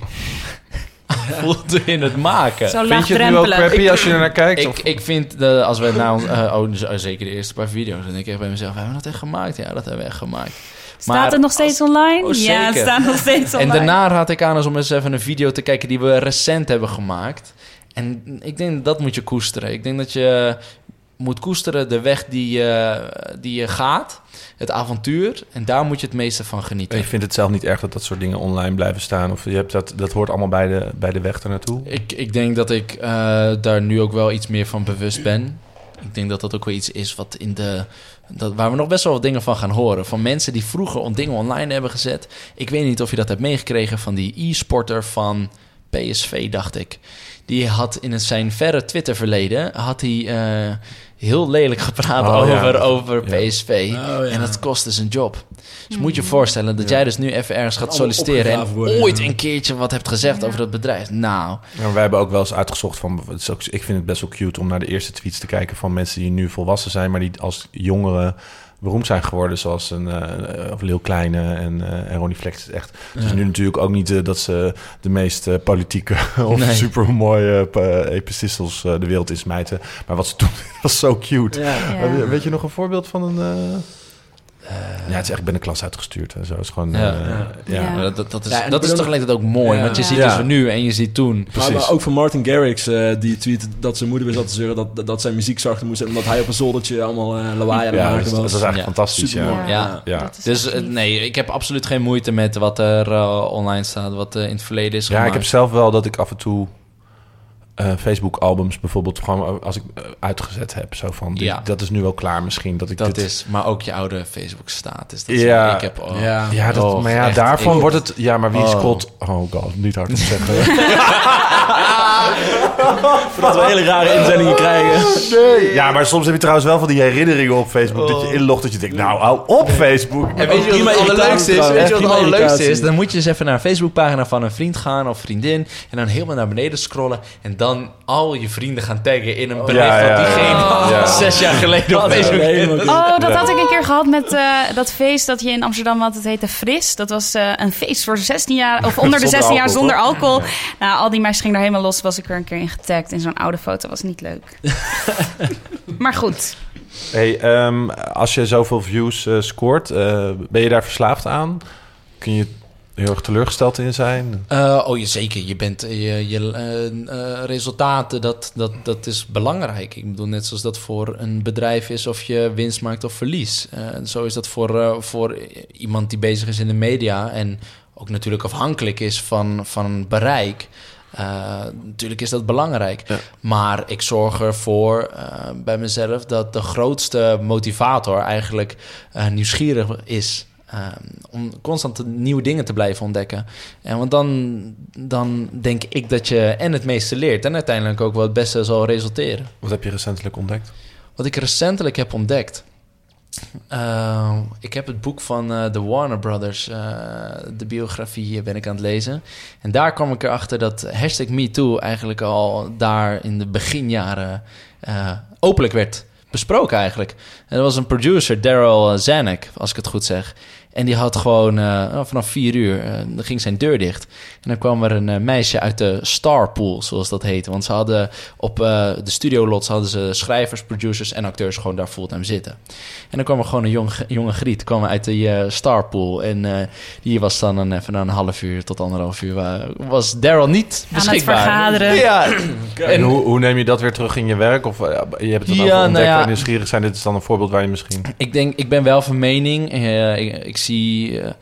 voelde in het maken. Zo Vind je het nu ook crappy als je er naar kijkt? Ik, of- ik vind, de, als we nou... eh, oh, dus, eh, zeker de eerste paar video's... dan denk ik echt bij mezelf... hebben we dat echt gemaakt? Ja, dat hebben we echt gemaakt. Staat Maar het nog steeds online? Oh, ja, het zeker. staat nog steeds En online. daarna raad ik aan als om eens even een video te kijken die we recent hebben gemaakt. En ik denk dat moet je koesteren. Ik denk dat je moet koesteren de weg die je, die je gaat, het avontuur. En daar moet je het meeste van genieten. Je vindt het zelf niet erg dat dat soort dingen online blijven staan? Of je hebt dat, dat hoort allemaal bij de, bij de weg ernaartoe? Ik, ik denk dat ik eh, daar nu ook wel iets meer van bewust ben. Ik denk dat dat ook wel iets is wat in de. Dat, waar we nog best wel wat dingen van gaan horen. Van mensen die vroeger dingen online hebben gezet. Ik weet niet of je dat hebt meegekregen van die e-sporter van PSV, dacht ik. Die had in het zijn verre Twitter-verleden. had hij eh, heel lelijk gepraat Oh, ja. over, over Ja. PSV. Oh, ja. En dat kostte zijn job. Dus moet je je voorstellen dat jij dus nu even ergens gaat solliciteren. en ooit ja. een keertje wat hebt gezegd Ja. over dat bedrijf. Nou. Ja, wij hebben ook wel eens uitgezocht van... Het is ook, ik vind het best wel cute om naar de eerste tweets te kijken... van mensen die nu volwassen zijn... maar die als jongeren beroemd zijn geworden... zoals een eh of Leeuw Kleine en, eh en Ronnie Flex. Echt. Het is nu natuurlijk ook niet dat ze de meest politieke... of Nee. super mooie epistels eh, de wereld insmijten. Maar wat ze doen was zo cute. Ja. Ja. Weet je nog een voorbeeld van een... ja, het is echt, ik ben de klas uitgestuurd en zo. Het is gewoon... Ja. Ja. ja. Ja. Ja, dat, dat is, Ja, dat is tegelijkertijd ook mooi. Ja. Want je ziet Ja. dus nu en je ziet toen. Maar, Precies. maar ook van Martin Garrix, eh, die tweet dat zijn moeder weer zat te zeuren dat, dat zijn muziek zachter moest zijn, omdat hij op een zoldertje allemaal eh lawaai aan Ja, dat, maken is- dat was. is eigenlijk Ja. fantastisch. Ja. Ja. Dat Dus nee, ik heb absoluut geen moeite met wat er online staat, wat in het verleden is Ja, ik gemaakt. heb zelf wel dat ik af en toe eh, Facebook-albums bijvoorbeeld gewoon als ik eh, uitgezet heb. Zo van, dit- Ja. dat is nu wel klaar misschien. Dat ik dat dit... is, maar ook je oude Facebook-status. Dat Ja. ik heb, oh, Ja. Ja, dat, Oh, maar ja, echt, daarvan ik- wordt het... Ja, maar wie Oh. scrolt... Oh god, niet hard te zeggen. Voordat we hele rare inzendingen krijgen. ja, maar soms heb je trouwens wel van die herinneringen op Facebook... dat je inlogt dat je denkt, nou, hou op Facebook. En weet je wat het allerleukste is? Weet je wat het allerleukste is? Dan moet je eens even naar een Facebookpagina van een vriend gaan of vriendin. En dan helemaal naar beneden scrollen. En dan al je vrienden gaan taggen in een bericht Ja, ja, wat ja. diegene Ja. zes jaar geleden op Facebook Oh, dat had ik een keer gehad met eh, dat feest dat je in Amsterdam had. Het heette Fris. Dat was eh, een feest voor 16 jaar, of onder de Zonder 16 jaar alcohol, zonder alcohol. Nou, al die meisjes gingen daar helemaal los. Was ik er een keer in getagd in zo'n oude foto. Was niet leuk. maar goed. Hey, ehm, als je zoveel views eh, scoort, eh, ben je daar verslaafd aan? Kun je heel erg teleurgesteld in zijn? Eh, oh, je, zeker. Je bent je, je eh, eh, resultaten, dat, dat, dat is belangrijk. Ik bedoel, net zoals dat voor een bedrijf is of je winst maakt of verlies. Eh, zo is dat voor, eh, voor iemand die bezig is in de media en ook natuurlijk afhankelijk is van, van bereik. Eh, natuurlijk is dat belangrijk. Ja. Maar ik zorg ervoor eh, bij mezelf dat de grootste motivator eigenlijk eh, nieuwsgierig is. Eh, om constant nieuwe dingen te blijven ontdekken. En want dan, dan denk ik dat je en het meeste leert en uiteindelijk ook wel het beste zal resulteren. Wat heb je recentelijk ontdekt? Wat ik recentelijk heb ontdekt. Eh, ik heb het boek van eh, de Warner Brothers, eh, de biografie, ben ik aan het lezen. En daar kwam ik erachter dat hashtag MeToo eigenlijk al daar in de beginjaren openlijk werd besproken eigenlijk. En er was een producer, Daryl Zanuck, als ik het goed zeg. En die had gewoon eh, vanaf vier uur, eh, dan ging zijn deur dicht. En dan kwam er een eh, meisje uit de Star Pool, zoals dat heette. Want ze hadden op eh, de studiolots hadden ze schrijvers, producers en acteurs gewoon daar fulltime zitten. En dan kwam er gewoon een jong, jonge griet kwam uit die eh, Star Pool. En eh, die was dan een, even na een half uur tot anderhalf uur, wa- was Daryl niet Aan het beschikbaar. vergaderen. Ja, En hoe, hoe neem je dat weer terug in je werk? Of eh, je hebt het Ja, over nou ja. en nieuwsgierig zijn. Dit is dan een voorbeeld waar je misschien... Ik denk, ik ben wel van mening. eh, ik, ik zie eh, eh,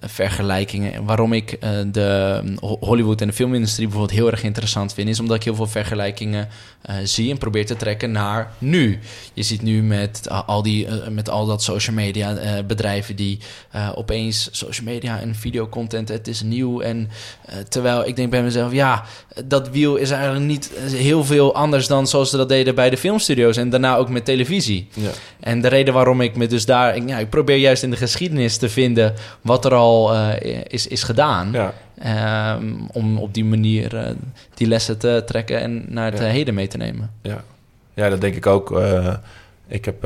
vergelijkingen. En Waarom ik eh, de Ho- Hollywood en de filmindustrie bijvoorbeeld heel erg interessant vind, is omdat ik heel veel vergelijkingen eh, zie en probeer te trekken naar nu. Je ziet nu met al die, eh, met al dat social media eh, bedrijven die eh, opeens social media en videocontent, het is nieuw. En eh, terwijl ik denk bij mezelf, ja, dat wiel is eigenlijk niet heel veel anders dan zoals ze dat deden bij de filmstudio's en daarna ook met televisie. Ja. En de reden waarom ik me dus daar... Ja, ik probeer juist in de geschiedenis te vinden wat er al eh, is, is gedaan. Ja. Ehm, om op die manier eh, die lessen te trekken en naar het Ja. eh, heden mee te nemen. Ja. ja, dat denk ik ook. Ik heb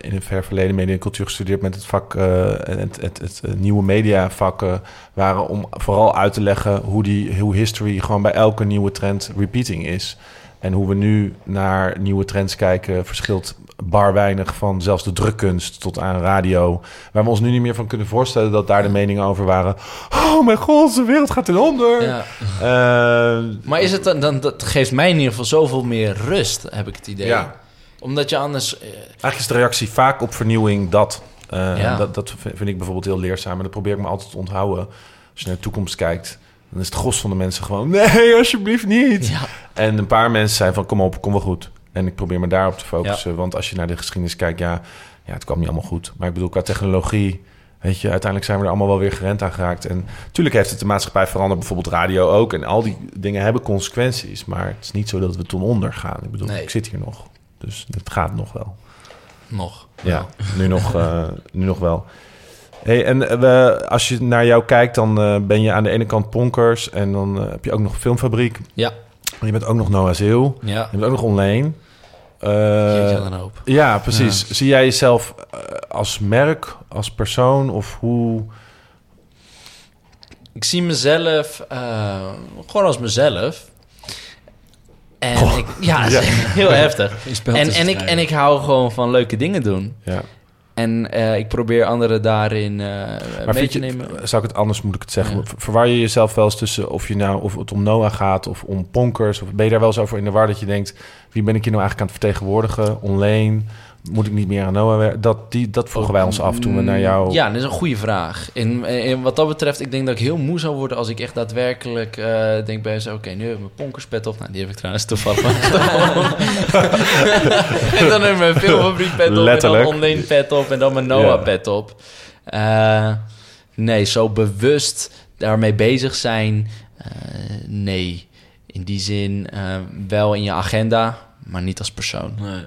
in een ver verleden media en cultuur gestudeerd met het vak, het, het, het, eh, nieuwe mediavakken waren om vooral uit te leggen hoe, die, hoe history gewoon bij elke nieuwe trend repeating is. En hoe we nu naar nieuwe trends kijken verschilt bar weinig van zelfs de drukkunst tot aan radio. Waar we ons nu niet meer van kunnen voorstellen dat daar de meningen over waren. Oh mijn god, de wereld gaat ten onder. Ja. Eh, Maar is het dan, dan, dat geeft mij in ieder geval zoveel meer rust, heb ik het idee. Ja. Omdat je anders... eh, Eigenlijk is de reactie vaak op vernieuwing dat. Eh, Ja. dat. Dat vind ik bijvoorbeeld heel leerzaam. En dat probeer ik me altijd te onthouden. Als je naar de toekomst kijkt, dan is het gros van de mensen gewoon... Nee, alsjeblieft niet. ja. En een paar mensen zijn van, kom op, kom wel goed. En ik probeer me daarop te focussen. Want als je naar de geschiedenis kijkt, ja, ja, het kwam niet allemaal goed. Maar ik bedoel, qua technologie... Weet je, uiteindelijk zijn we er allemaal wel weer gerend aan geraakt. En natuurlijk heeft het de maatschappij veranderd. Bijvoorbeeld radio ook. En al die dingen hebben consequenties. Maar het is niet zo dat we ten onder gaan. Ik bedoel, Nee. ik zit hier nog. Dus het gaat nog wel. Nog. Ja, nu nog, eh, nu nog wel. Hey, en eh, we, als je naar jou kijkt, dan eh, ben je aan de ene kant Ponkers... en dan eh, heb je ook nog Filmfabriek. Ja. En je bent ook nog Noah Zeel. Ja. Je bent ook nog Online. Eh, ja, precies. Zie jij jezelf als merk, als persoon of hoe... Ik zie mezelf eh, gewoon als mezelf. En ik, ja, Ja. heel heftig. En, en, ik, en ik hou gewoon van leuke dingen doen. Ja. En eh, ik probeer anderen daarin eh Maar mee te je, nemen. zou ik het anders moet ik het zeggen? Ja. Verwar je jezelf wel eens tussen of, je nou, of het om Noah gaat of om Ponkers? Of ben je daar wel eens over in de war dat je denkt... wie ben ik hier nou eigenlijk aan het vertegenwoordigen? Online? Moet ik niet meer aan Noah werken? Dat, die, dat vroegen wij ons af toen we naar jou... Ja, dat is een goede vraag. En, en wat dat betreft, ik denk dat ik heel moe zou worden als ik echt daadwerkelijk eh, denk bij zo, oké, nu heb ik mijn ponkerspet op. Nou, die heb ik trouwens toevallig. en dan heb ik mijn filmfabriek pet op Letterlijk. en dan online pet op en dan mijn Noah pet op. Eh, nee, zo bewust daarmee bezig zijn, eh, nee. In die zin eh, wel in je agenda, maar niet als persoon. Nee.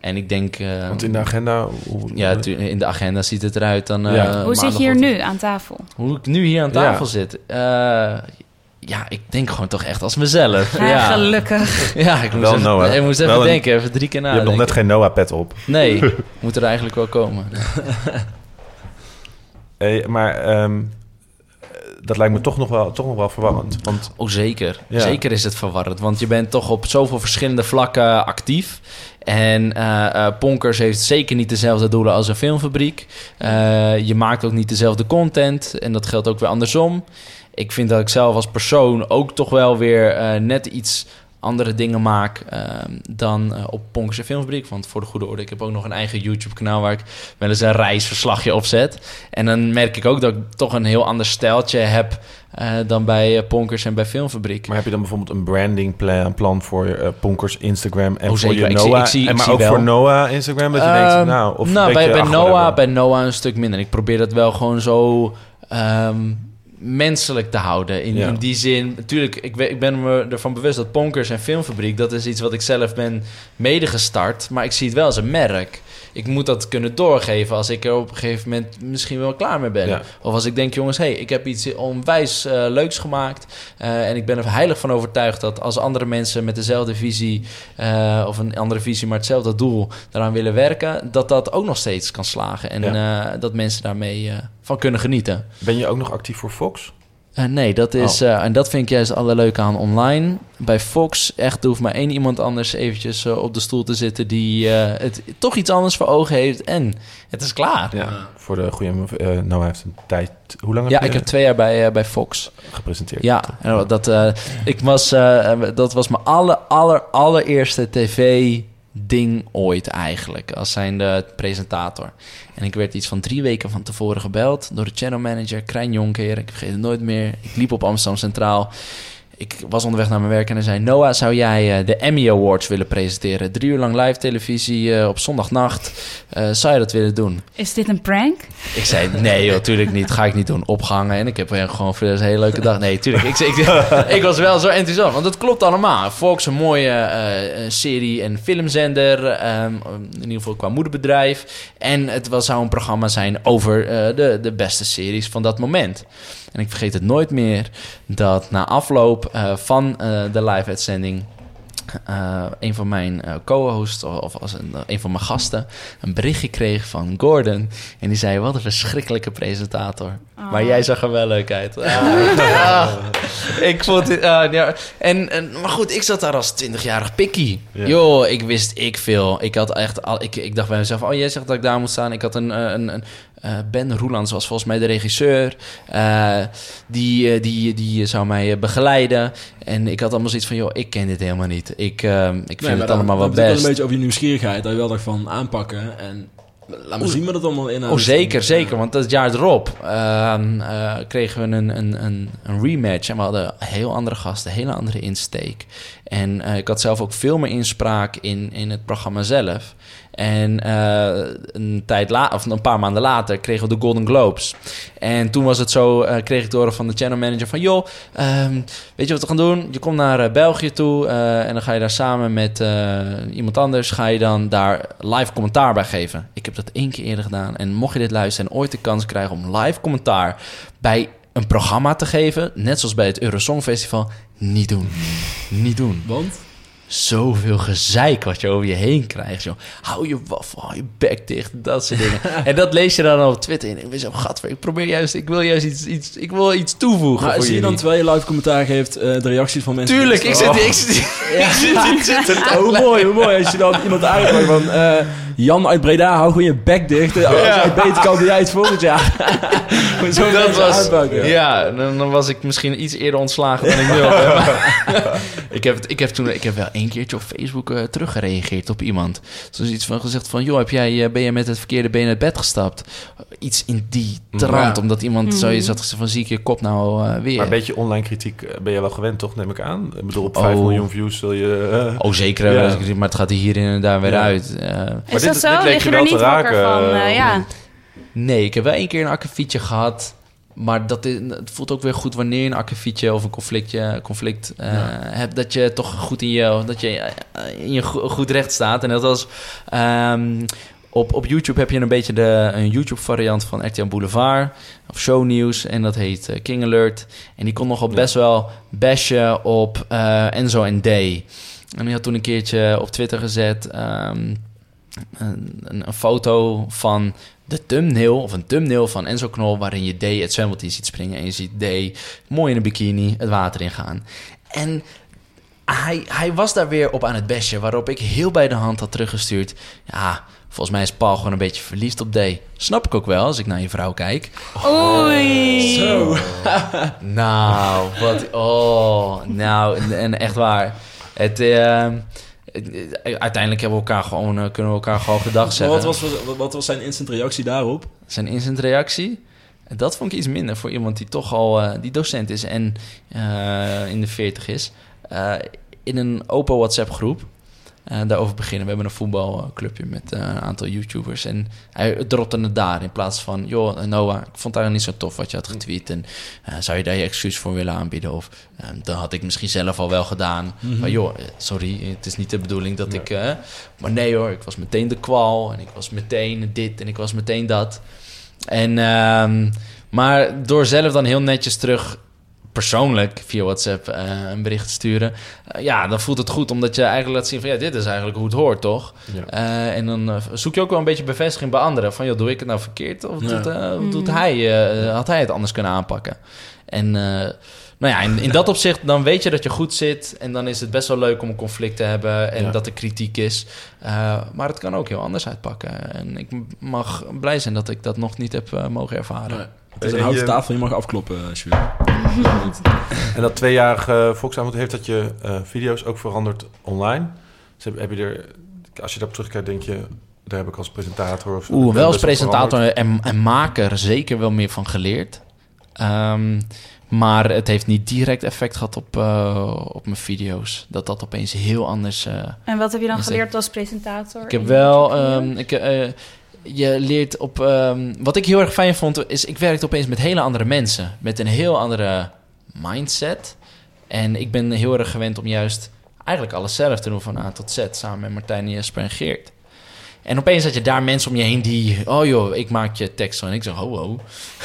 En ik denk... eh, Want in de agenda... Hoe, ja, in de agenda ziet het eruit dan. eh, Ja. Hoe zit je hier nu aan tafel? Hoe ik nu hier aan tafel Ja. zit. Eh, ja, ik denk gewoon toch echt als mezelf. Ja, Ja, gelukkig. ja ik moest Wel even, Noah. ik moest even Wel denken, even drie keer je hebt nog net geen Noah-pet op. Nee, moet er eigenlijk wel komen. Hey, maar ehm, dat lijkt me toch nog wel, toch nog wel verwarrend. Want Oh, zeker. Ja. Zeker is het verwarrend. Want je bent toch op zoveel verschillende vlakken actief. En eh, eh, Ponkers heeft zeker niet dezelfde doelen als een filmfabriek. Eh, je maakt ook niet dezelfde content. En dat geldt ook weer andersom. Ik vind dat ik zelf als persoon ook toch wel weer net iets andere dingen maak eh, dan eh, op Ponkers en Filmfabriek. Want voor de goede orde, ik heb ook nog een eigen YouTube-kanaal... waar ik wel eens een reisverslagje op zet. En dan merk ik ook dat ik toch een heel ander stijltje heb... eh, dan bij eh, Ponkers en bij Filmfabriek. Maar heb je dan bijvoorbeeld een branding plan, voor Ponkers Instagram en Oh, voor je Ik zie- Noah? ik zie- en maar ook wel. voor Noah Instagram dat je denkt, Ehm, nou, of nou, bij, bij, Noah, bij Noah een stuk minder. Ik probeer dat wel gewoon zo ehm, menselijk te houden. In, Ja. in die zin, natuurlijk, ik, ik ben me ervan bewust dat Ponkers en Filmfabriek, dat is iets wat ik zelf ben medegestart. Maar ik zie het wel als een merk. Ik moet dat kunnen doorgeven als ik er op een gegeven moment misschien wel klaar mee ben. Ja. Of als ik denk, jongens, hey, ik heb iets onwijs eh, leuks gemaakt. eh, en ik ben er heilig van overtuigd dat als andere mensen met dezelfde visie eh, of een andere visie, maar hetzelfde doel daaraan willen werken, dat dat ook nog steeds kan slagen. En dat mensen daarmee van kunnen genieten. Ben je ook nog actief voor Fox? Eh, nee, dat is, Oh. eh, en dat vind ik juist allerleuke aan online. Bij Fox, echt, er hoeft maar één iemand anders eventjes eh, op de stoel te zitten die het toch iets anders voor ogen heeft. En het is klaar. Ja, voor de goede... eh Noah heeft een tijd... Hoe lang heb Ja, ik heb twee jaar bij, bij Fox. gepresenteerd? Ja, en dat, ik was, dat was mijn aller, aller, allereerste tv-ding ooit eigenlijk. Als zijnde presentator. En ik werd iets van drie weken van tevoren gebeld door de channel manager, Krijn Jonker. Ik vergeet het nooit meer. Ik liep op Amsterdam Centraal. Ik was onderweg naar mijn werk en hij zei... Noah, zou jij eh, de Emmy Awards willen presenteren? Drie uur lang live televisie eh, op zondagnacht. Eh, zou je dat willen doen? Is dit een prank? Ik zei, nee joh, tuurlijk niet. Ga ik niet doen. Opgehangen. En ik heb gewoon voor een hele leuke dag. Nee, tuurlijk. Ik, ik, ik was wel zo enthousiast. Want het klopt allemaal. Fox, een mooie serie- en filmzender. ehm, in ieder geval qua moederbedrijf. En het was, zou een programma zijn over de, de beste series van dat moment. En ik vergeet het nooit meer dat na afloop eh, van eh, de live-uitzending... eh, een van mijn eh, co-hosts, of, als een, een van mijn gasten, een berichtje kreeg van Gordon. En die zei: Wat een verschrikkelijke presentator. Maar jij zag er wel leuk uit. Ah, ik vond het. ah, ja. en, en, maar goed, ik zat daar als 20-jarig pikkie. Ja. Joh, ik wist ik veel. Ik had echt al, ik, ik dacht bij mezelf: Oh, jij zegt dat ik daar moet staan. Ik had een. een, een eh, ben Roelands was volgens mij de regisseur. Eh, die, eh, die, die zou mij begeleiden. En ik had allemaal zoiets van: joh, ik ken dit helemaal niet. Ik, ik vind het allemaal wel Het best. een beetje over je nieuwsgierigheid. Dat je wel dacht van aanpakken. En laat me zien wat het allemaal inhoudt. Oh, zeker, zeker. Want dat jaar erop ehm, eh, kregen we een, een, een, een rematch. En we hadden heel andere gasten, hele andere insteek. En ik had zelf ook veel meer inspraak in, in het programma zelf. En eh, een tijd la of een paar maanden later kregen we de Golden Globes. En toen was het zo, eh, kreeg ik te horen van de channel manager van... joh, ehm, weet je wat we gaan doen? Je komt naar eh, België toe en dan ga je daar samen met iemand anders... ga je dan daar live commentaar bij geven. Ik heb dat één keer eerder gedaan. En mocht je dit luisteren en ooit de kans krijgen om live commentaar... bij een programma te geven, net zoals bij het Eurosong Festival... niet doen. Niet doen Want? Zoveel gezeik wat je over je heen krijgt. Zo, hou je waffel, hou je bek dicht, dat soort dingen. en dat lees je dan op Twitter. En ik ben zo, gadver, ik probeer juist, ik wil juist iets, iets, ik wil iets toevoegen Maar zie je dan terwijl je live commentaar geeft eh, de reacties van mensen? Tuurlijk, ik zit, ik zit, ik zit, zit Oh, hoe mooi, hoe mooi. Als je dan iemand uitmaakt van... eh, Jan uit Breda, hou gewoon je bek dicht. Als jij beter kan, doe jij het volgend jaar. Zo dat was, ja, dan, dan was ik misschien iets eerder ontslagen dan ik wil. hè, maar- ik, heb het, ik heb toen, ik heb wel één keertje op Facebook eh, teruggereageerd op iemand. Zoiets van gezegd van, joh, heb jij, eh, ben je met het verkeerde been uit bed gestapt? Iets in die trant, Ja. omdat iemand Mhm. zoiets had gezegd van, zie ik je kop nou eh, weer? Maar een beetje online kritiek ben je wel gewend, toch? Neem ik aan. Ik bedoel, op Oh. 5 miljoen views zul je... Oh, zeker. Ja. Maar het gaat hier en daar weer Ja. uit. Eh, Is dit- dat dit zo? leek Lig je je er wel niet wakker raken, van? ja. Nee, ik heb wel één keer een akkefietje gehad. Maar dat is, het voelt ook weer goed wanneer je een akkefietje of een conflictje, conflict eh, hebt. Dat je toch goed in je, dat je eh, in je go- goed recht staat. En dat was... ehm, op, op YouTube heb je een beetje de, een YouTube-variant van RTL Boulevard of Shownieuws. En dat heet eh, King Alert. En die kon nogal best wel bashen op Enzo en Day. En die had toen een keertje op Twitter gezet... ehm, een, een foto van de thumbnail of een thumbnail van Enzo Knol... waarin je D het zwembad in ziet springen... en je ziet D mooi in een bikini het water ingaan. En hij, hij was daar weer op aan het bestje... waarop ik heel bij de hand had teruggestuurd... ja, volgens mij is Paul gewoon een beetje verliefd op D. Snap ik ook wel als ik naar je vrouw kijk. Oei. Zo. Nou, wat... Oh, nou, en, en echt waar. Het... eh, uiteindelijk hebben we elkaar gewoon, eh, kunnen we elkaar gewoon gedag zeggen. wat, was, wat, was zijn instant reactie daarop? Zijn instant reactie. Dat vond ik iets minder voor iemand die toch al eh, die docent is en eh, in de 40 is. In een open WhatsApp groep. Eh, daarover beginnen. We hebben een voetbalclubje met eh, een aantal YouTubers. En hij dropte het daar in plaats van... joh, Noah, ik vond het eigenlijk niet zo tof wat je had getweet. En eh, zou je daar je excuus voor willen aanbieden? Of eh, dat had ik misschien zelf al wel gedaan. Maar joh, eh, sorry, het is niet de bedoeling dat ik... eh, maar nee hoor, ik was meteen de kwal. En ik was meteen dit en ik was meteen dat. En, ehm, maar door zelf dan heel netjes terug persoonlijk via WhatsApp eh, een bericht sturen. eh, ja, dan voelt het goed omdat je eigenlijk laat zien van ja, dit is eigenlijk hoe het hoort, toch? Ja. Eh, en dan zoek je ook wel een beetje bevestiging bij anderen van joh, doe ik het nou verkeerd of Ja. doet, eh, doet hij, eh, had hij het anders kunnen aanpakken? En eh, nou ja, in, in dat opzicht dan weet je dat je goed zit en dan is het best wel leuk om een conflict te hebben en Ja. dat er kritiek is. Eh, maar het kan ook heel anders uitpakken. En ik mag blij zijn dat ik dat nog niet heb eh, mogen ervaren. Nee. Het is een En houten tafel, je mag afkloppen, uh, En dat tweejarige Volksavond heeft dat je eh, video's ook veranderd online? Dus heb, heb je er, als je daarop terugkijkt, denk je, daar heb ik als presentator of zo- Oeh, wel als presentator en, en maker zeker wel meer van geleerd. Ehm, maar het heeft niet direct effect gehad op, eh, op mijn video's. Dat dat opeens heel anders... eh, En wat heb je dan geleerd als presentator? Ik heb wel... Ehm, ik, eh, je leert op... ehm, wat ik heel erg fijn vond, is ik werkte opeens met hele andere mensen. Met een heel andere mindset. En ik ben heel erg gewend om juist eigenlijk alles zelf te doen van A tot Z. Samen met Martijn, Jesper en Geert. En opeens had je daar mensen om je heen die... Oh joh, ik maak je tekst. En ik zeg, ho ho.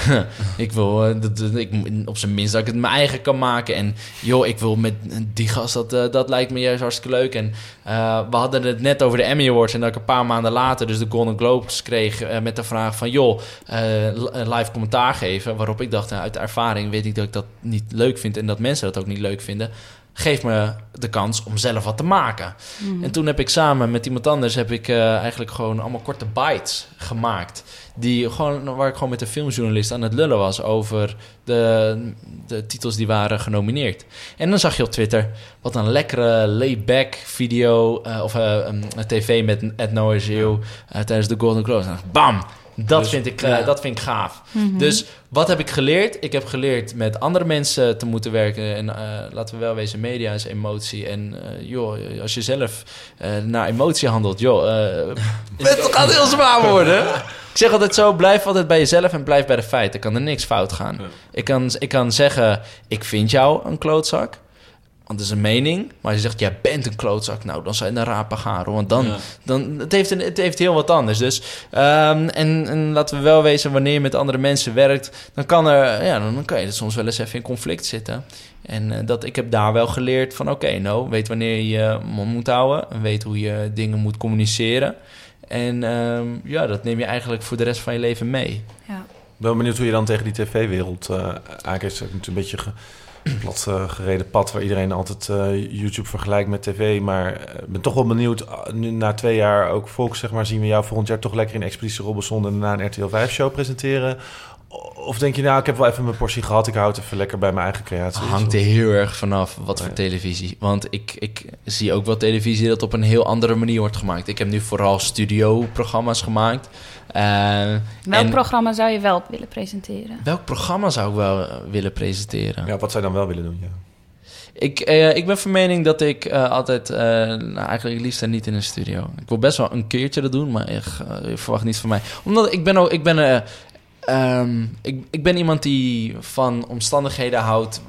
ik wil eh, dat, ik, op zijn minst dat ik het mijn eigen kan maken. En joh, ik wil met die gast, dat, eh, dat lijkt me juist hartstikke leuk. En eh, we hadden het net over de Emmy Awards. En dat ik een paar maanden later dus de Golden Globes kreeg... met de vraag van, joh, li- live commentaar geven. Waarop ik dacht, nou, uit ervaring weet ik dat ik dat niet leuk vind... en dat mensen dat ook niet leuk vinden. Geef me de kans om zelf wat te maken. En toen heb ik samen met iemand anders... heb ik eh, eigenlijk gewoon allemaal korte bites gemaakt... Die gewoon, waar ik gewoon met een filmjournalist aan het lullen was over de, de titels die waren genomineerd. En dan zag je op Twitter wat een lekkere layback video eh, of een, een tv met Ed eh, tijdens de Golden Globes. Bam! Dat, Dus- vind ik, eh, dat vind ik gaaf. Dus wat heb ik geleerd? Ik heb geleerd met andere mensen te moeten werken. En eh, laten we wel wezen, media is emotie. En eh, joh, als je zelf eh, naar emotie handelt, joh, eh, het gaat heel zwaar worden. Ik zeg altijd zo, blijf altijd bij jezelf en blijf bij de feiten. Kan er niks fout gaan. Ja. Ik, kan, ik kan zeggen, ik vind jou een klootzak. Want dat is een mening. Maar als je zegt, jij bent een klootzak. Nou, dan zijn de rapen garen. Want dan, Ja. dan het, heeft een, het heeft heel wat anders. Dus, ehm, en, en laten we wel wezen, wanneer je met andere mensen werkt, dan kan, er, ja, dan, dan kan je er soms wel eens even in conflict zitten. En eh, dat, ik heb daar wel geleerd van, oké, nou, weet wanneer je je mond moet houden. En weet hoe je dingen moet communiceren. En ehm, ja, dat neem je eigenlijk voor de rest van je leven mee. Ja. Ik ben benieuwd hoe je dan tegen die tv-wereld eh aankijkt. Het is een beetje ge, plat eh, gereden pad waar iedereen altijd eh, YouTube vergelijkt met tv. Maar eh, ik ben toch wel benieuwd, ah, nu na twee jaar ook Volks, zeg maar, zien we jou volgend jaar toch lekker in Expeditie Robinson en daarna een RTL 5-show presenteren? Of denk je, nou, ik heb wel even mijn portie gehad, ik hou het even lekker bij mijn eigen creatie. hangt er heel erg vanaf wat Ja. voor televisie. Want ik, ik zie ook wel televisie dat op een heel andere manier wordt gemaakt. Ik heb nu vooral studioprogramma's gemaakt. Eh, Welk en programma zou je wel willen presenteren? welk programma zou ik wel eh, willen presenteren? Ja, wat zou je dan wel willen doen? Ja. Ik, eh, ik ben van mening dat ik eh, altijd, eh, nou, eigenlijk liefst niet in een studio. Ik wil best wel een keertje dat doen, maar ik, verwacht niet van mij. Omdat ik ben ook, ik ben, eh, ehm, ik, ik ben iemand die van omstandigheden houdt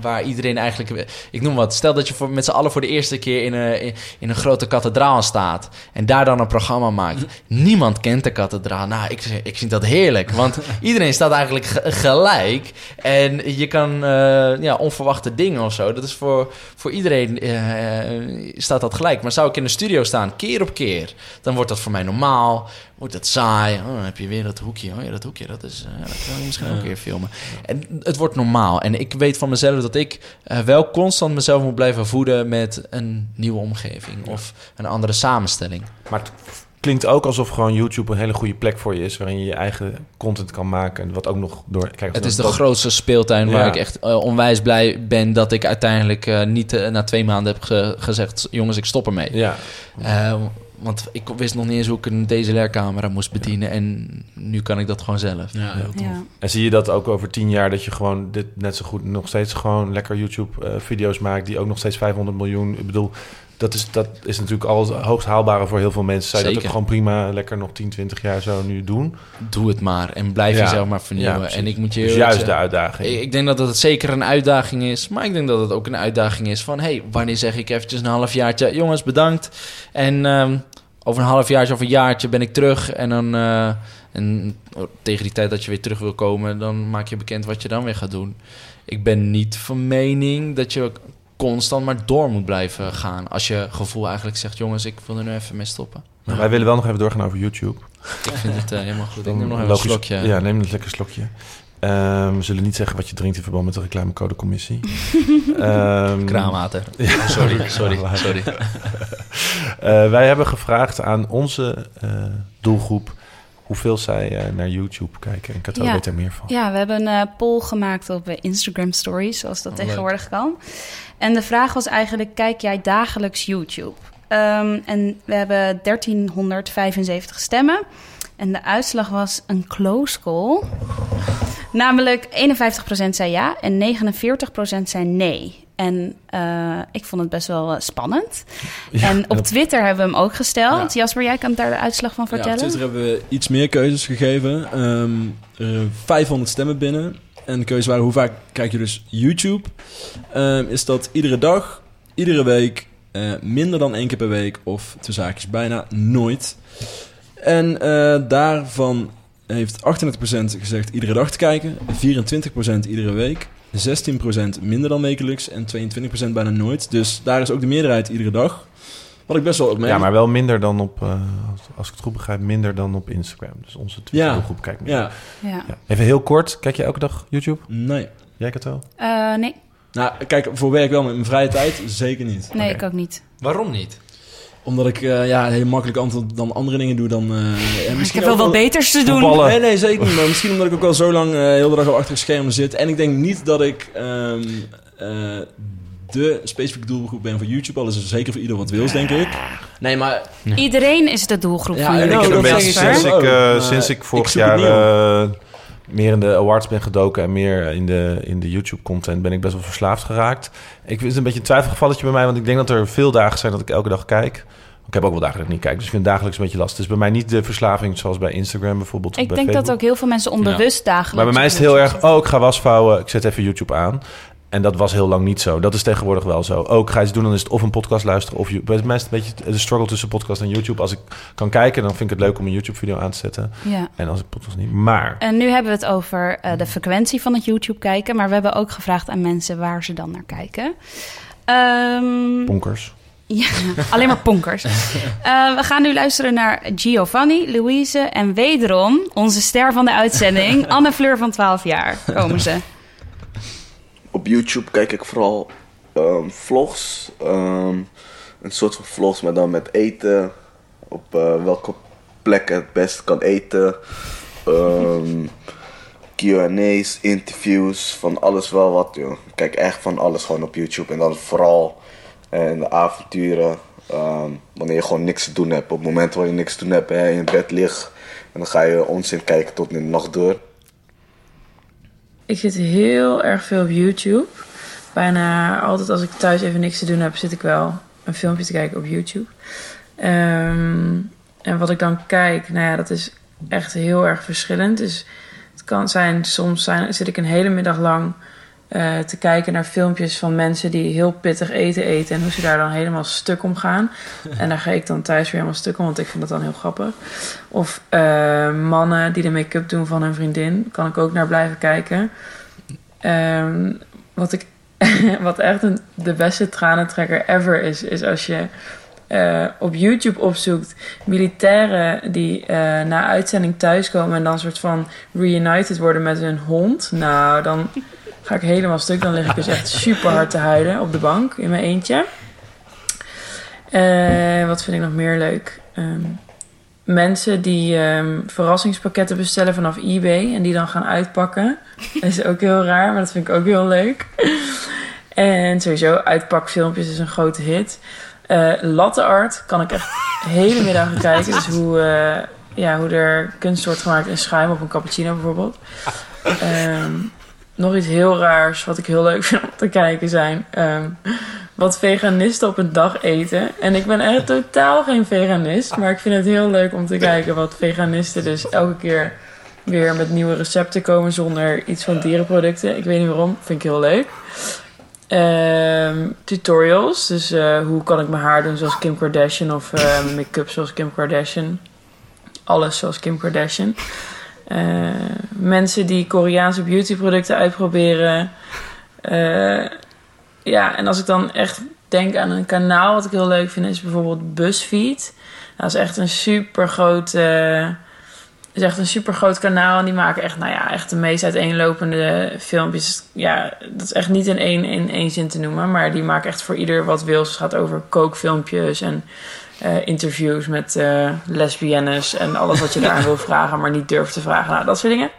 waar iedereen eigenlijk, ik noem wat, stel dat je voor, met z'n allen voor de eerste keer in een, in, in een grote kathedraal staat en daar dan een programma maakt. Niemand kent de kathedraal. Nou, ik, ik vind dat heerlijk, want iedereen staat eigenlijk ge- gelijk en je kan eh, ja, onverwachte dingen of zo. Dat is voor, voor iedereen eh, staat dat gelijk. Maar zou ik in de studio staan, keer op keer, dan wordt dat voor mij normaal. Wordt dat saai. Oh, dan heb je weer dat hoekje. Oh ja, dat hoekje, dat, is, eh, dat kan je misschien ook een keer filmen. En het wordt normaal. En ik weet van mezelf dat ik eh, wel constant mezelf moet blijven voeden met een nieuwe omgeving of een andere samenstelling. Maar het klinkt ook alsof gewoon YouTube een hele goede plek voor je is... waarin je je eigen content kan maken. En wat ook nog door... Kijk, Het is de grootste speeltuin waar Ja. ik echt eh, onwijs blij ben dat ik uiteindelijk niet na twee maanden heb ge- gezegd: jongens, ik stop ermee. Ja, want ik wist nog niet eens hoe ik een DSLR-camera moest bedienen. En nu kan ik dat gewoon zelf. Ja, heel tof. Ja. en zie je dat ook over tien jaar... dat je gewoon dit net zo goed nog steeds gewoon lekker YouTube-video's maakt... die ook nog steeds 500 miljoen... Ik bedoel, dat is, dat is natuurlijk al hoogst haalbare voor heel veel mensen. Zou je dat ook gewoon prima lekker nog 10, 20 jaar zo nu doen? Doe het maar en blijf Ja. jezelf maar Ja, vernieuwen. precies. en ik moet je Dus juist de uitdaging. Ik ik denk dat het zeker een uitdaging is. Maar ik denk dat het ook een uitdaging is van... hey, wanneer zeg ik eventjes een halfjaartje... jongens, bedankt. En ehm, over een halfjaartje of een jaartje ben ik terug. En dan... eh, en tegen die tijd dat je weer terug wil komen... dan maak je bekend wat je dan weer gaat doen. Ik ben niet van mening dat je constant maar door moet blijven gaan. Als je gevoel eigenlijk zegt... jongens, ik wil er nu even mee stoppen. Wij willen wel nog even doorgaan over YouTube. Ik vind het eh, helemaal goed. Ik neem nog even een slokje. Ja, neem een lekker slokje. Ehm, we zullen niet zeggen wat je drinkt in verband met de reclamecodecommissie. Ehm Kraanwater. Sorry, sorry, Kraanwater. sorry. Eh, wij hebben gevraagd aan onze eh, doelgroep hoeveel zij eh, naar YouTube kijken. En Kato Ja. weet er meer van. Ja, we hebben een poll gemaakt op Instagram Stories, zoals dat Oh, tegenwoordig kan. En de vraag was eigenlijk, kijk jij dagelijks YouTube? Ehm, en we hebben 1375 stemmen. En de uitslag was een close call. Namelijk 51% zei ja en 49% zei nee. En eh, ik vond het best wel eh, spannend. Ja, en op Twitter hebben we hem ook gesteld. Ja. Jasper, jij kan daar de uitslag van Ja, op vertellen? Twitter hebben we iets meer keuzes gegeven. Ehm, er 500 stemmen binnen. En de keuzes waren hoe vaak kijk je dus YouTube? Ehm, is dat iedere dag, iedere week, eh, minder dan één keer per week of tussen haakjes bijna nooit. En daarvan heeft 38% gezegd iedere dag te kijken, 24% iedere week, 16% minder dan wekelijks en 22% bijna nooit. Dus daar is ook de meerderheid iedere dag. Wat ik best wel opmerk. Ja, maar wel minder dan op, eh, als, ik het goed begrijp, minder dan op Instagram. Dus onze Twitter-groep kijkt meer. Ja, Ja. Ja. Even heel kort, kijk je elke dag YouTube? nee. Jij Kato? Eh, nee, Nou, kijk, voor werk wel, met mijn vrije tijd zeker niet. nee ik ook niet. Waarom niet? Omdat ik eh, ja, een heel makkelijk antwoord dan andere dingen doe dan... eh, en Ik misschien heb wel wat beters te doen. Nee, nee, zeker niet. Maar misschien omdat ik ook al zo lang eh heel de dag al achter het scherm zit. En ik denk niet dat ik ehm, eh, de specifieke doelgroep ben voor YouTube. Al is het zeker voor ieder wat wils, denk ik. Nee, maar Iedereen is de doelgroep Ja, van jullie. ik heb een dat beetje sinds ik, Maar sinds ik vorig jaar eh, meer in de awards ben gedoken en meer in de, in de YouTube-content ben ik best wel verslaafd geraakt. Ik vind het een beetje een twijfelgevalletje bij mij, want ik denk dat er veel dagen zijn dat ik elke dag kijk. Ik heb ook wel dagen dat ik niet kijk, dus ik vind het dagelijks een beetje lastig. Het is bij mij niet de verslaving zoals bij Instagram bijvoorbeeld. Ik bij denk dat ook heel veel mensen onbewust dagelijks... Maar bij mij is het heel erg, oh, ik ga was vouwen, ik zet even YouTube aan. En dat was heel lang niet zo. Dat is tegenwoordig wel zo. Ook ga je iets doen, dan is het of een podcast luisteren of... je- Bij mij is het een beetje de struggle tussen podcast en YouTube. Als ik kan kijken, dan vind ik het leuk om een YouTube-video aan te zetten. Ja. En als ik podcast niet. Maar En nu hebben we het over eh, de frequentie van het YouTube kijken. Maar we hebben ook gevraagd aan mensen waar ze dan naar kijken. Ehm, bonkers. ja, alleen maar ponkers. Eh, we gaan nu luisteren naar Giovanni, Louise en wederom onze ster van de uitzending, Anne Fleur van 12 jaar. Komen ze. Op YouTube kijk ik vooral ehm, vlogs. ehm, een soort van vlogs, maar dan met eten. Op eh, welke plek het best kan eten. Ehm Q&A's, interviews, van alles wel wat, joh. Ik kijk echt van alles gewoon op YouTube. En dan vooral eh, in de avonturen. wanneer je gewoon niks te doen hebt. Op momenten waar je niks te doen hebt en in bed ligt. En dan ga je onzin kijken tot in de nacht door. Ik zit heel erg veel op YouTube. Bijna altijd als ik thuis even niks te doen heb, zit ik wel een filmpje te kijken op YouTube. Ehm, en wat ik dan kijk, nou ja, dat is echt heel erg verschillend. Dus het kan zijn, soms zijn, zit ik een hele middag lang eh, te kijken naar filmpjes van mensen die heel pittig eten eten en hoe ze daar dan helemaal stuk om gaan. En daar ga ik dan thuis weer helemaal stuk om, want ik vind dat dan heel grappig. Of eh, mannen die de make-up doen van hun vriendin, kan ik ook naar blijven kijken. Ehm, wat, ik, wat echt een, de beste tranentrekker ever is, is als je eh, op YouTube opzoekt militairen die na uitzending thuiskomen en dan soort van reunited worden met hun hond. Nou, dan ga ik helemaal stuk. Dan lig ik dus echt super hard te huilen op de bank in mijn eentje. Eh, wat vind ik nog meer leuk? Ehm, mensen die ehm, verrassingspakketten bestellen vanaf eBay en die dan gaan uitpakken. Dat is ook heel raar, maar dat vind ik ook heel leuk. En sowieso, uitpakfilmpjes is een grote hit. Eh latte art kan ik echt hele middagen kijken. Dus hoe, eh, ja, hoe er kunst wordt gemaakt in schuim op een cappuccino bijvoorbeeld. Ehm, nog iets heel raars wat ik heel leuk vind om te kijken zijn... ehm, wat veganisten op een dag eten. En ik ben echt totaal geen veganist. Maar ik vind het heel leuk om te kijken wat veganisten dus elke keer weer met nieuwe recepten komen zonder iets van dierenproducten. Ik weet niet waarom, vind ik heel leuk. Ehm, tutorials, dus eh, hoe kan ik mijn haar doen zoals Kim Kardashian of eh, make-up zoals Kim Kardashian. Alles zoals Kim Kardashian. Eh, mensen die Koreaanse beautyproducten uitproberen. Eh, ja, en als ik dan echt denk aan een kanaal wat ik heel leuk vind, is bijvoorbeeld BuzzFeed. Dat is echt een super groot, is echt een super groot kanaal. En die maken echt, nou ja, echt de meest uiteenlopende filmpjes. Ja, dat is echt niet in één, in één zin te noemen. Maar die maken echt voor ieder wat wil. Het gaat over kookfilmpjes en eh, interviews met eh lesbiennes. En alles wat je daar wil vragen, maar niet durft te vragen. Nou, dat soort dingen.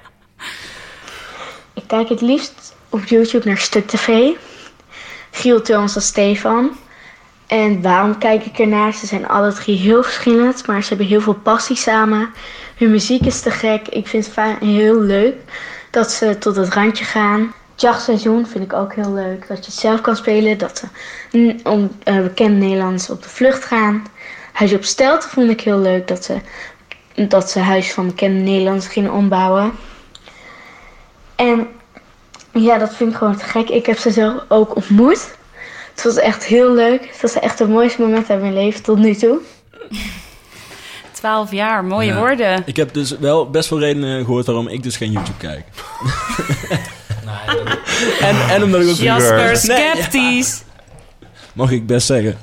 Ik kijk het liefst op YouTube naar Stuk TV. Giel Thomas en Stefan. En waarom kijk ik ernaar? Ze zijn alle drie heel verschillend, maar ze hebben heel veel passie samen. Hun muziek is te gek. Ik vind het heel leuk dat ze tot het randje gaan. Jachtseizoen vind ik ook heel leuk. Dat je het zelf kan spelen. Dat ze om eh, bekende Nederlanders op de vlucht gaan. Huis op Stelten vond ik heel leuk. Dat ze, dat ze Huis van bekende Nederlanders gingen ombouwen. En ja, dat vind ik gewoon te gek. Ik heb ze zelf ook ontmoet. Het was echt heel leuk. Het was echt het mooiste moment uit mijn leven tot nu toe. 12 jaar, mooie Ja. woorden. Ik heb dus wel best veel redenen gehoord waarom ik dus geen YouTube kijk. en, en omdat ik ook... Jasper, Nee, ja. sceptisch. Mag ik best zeggen.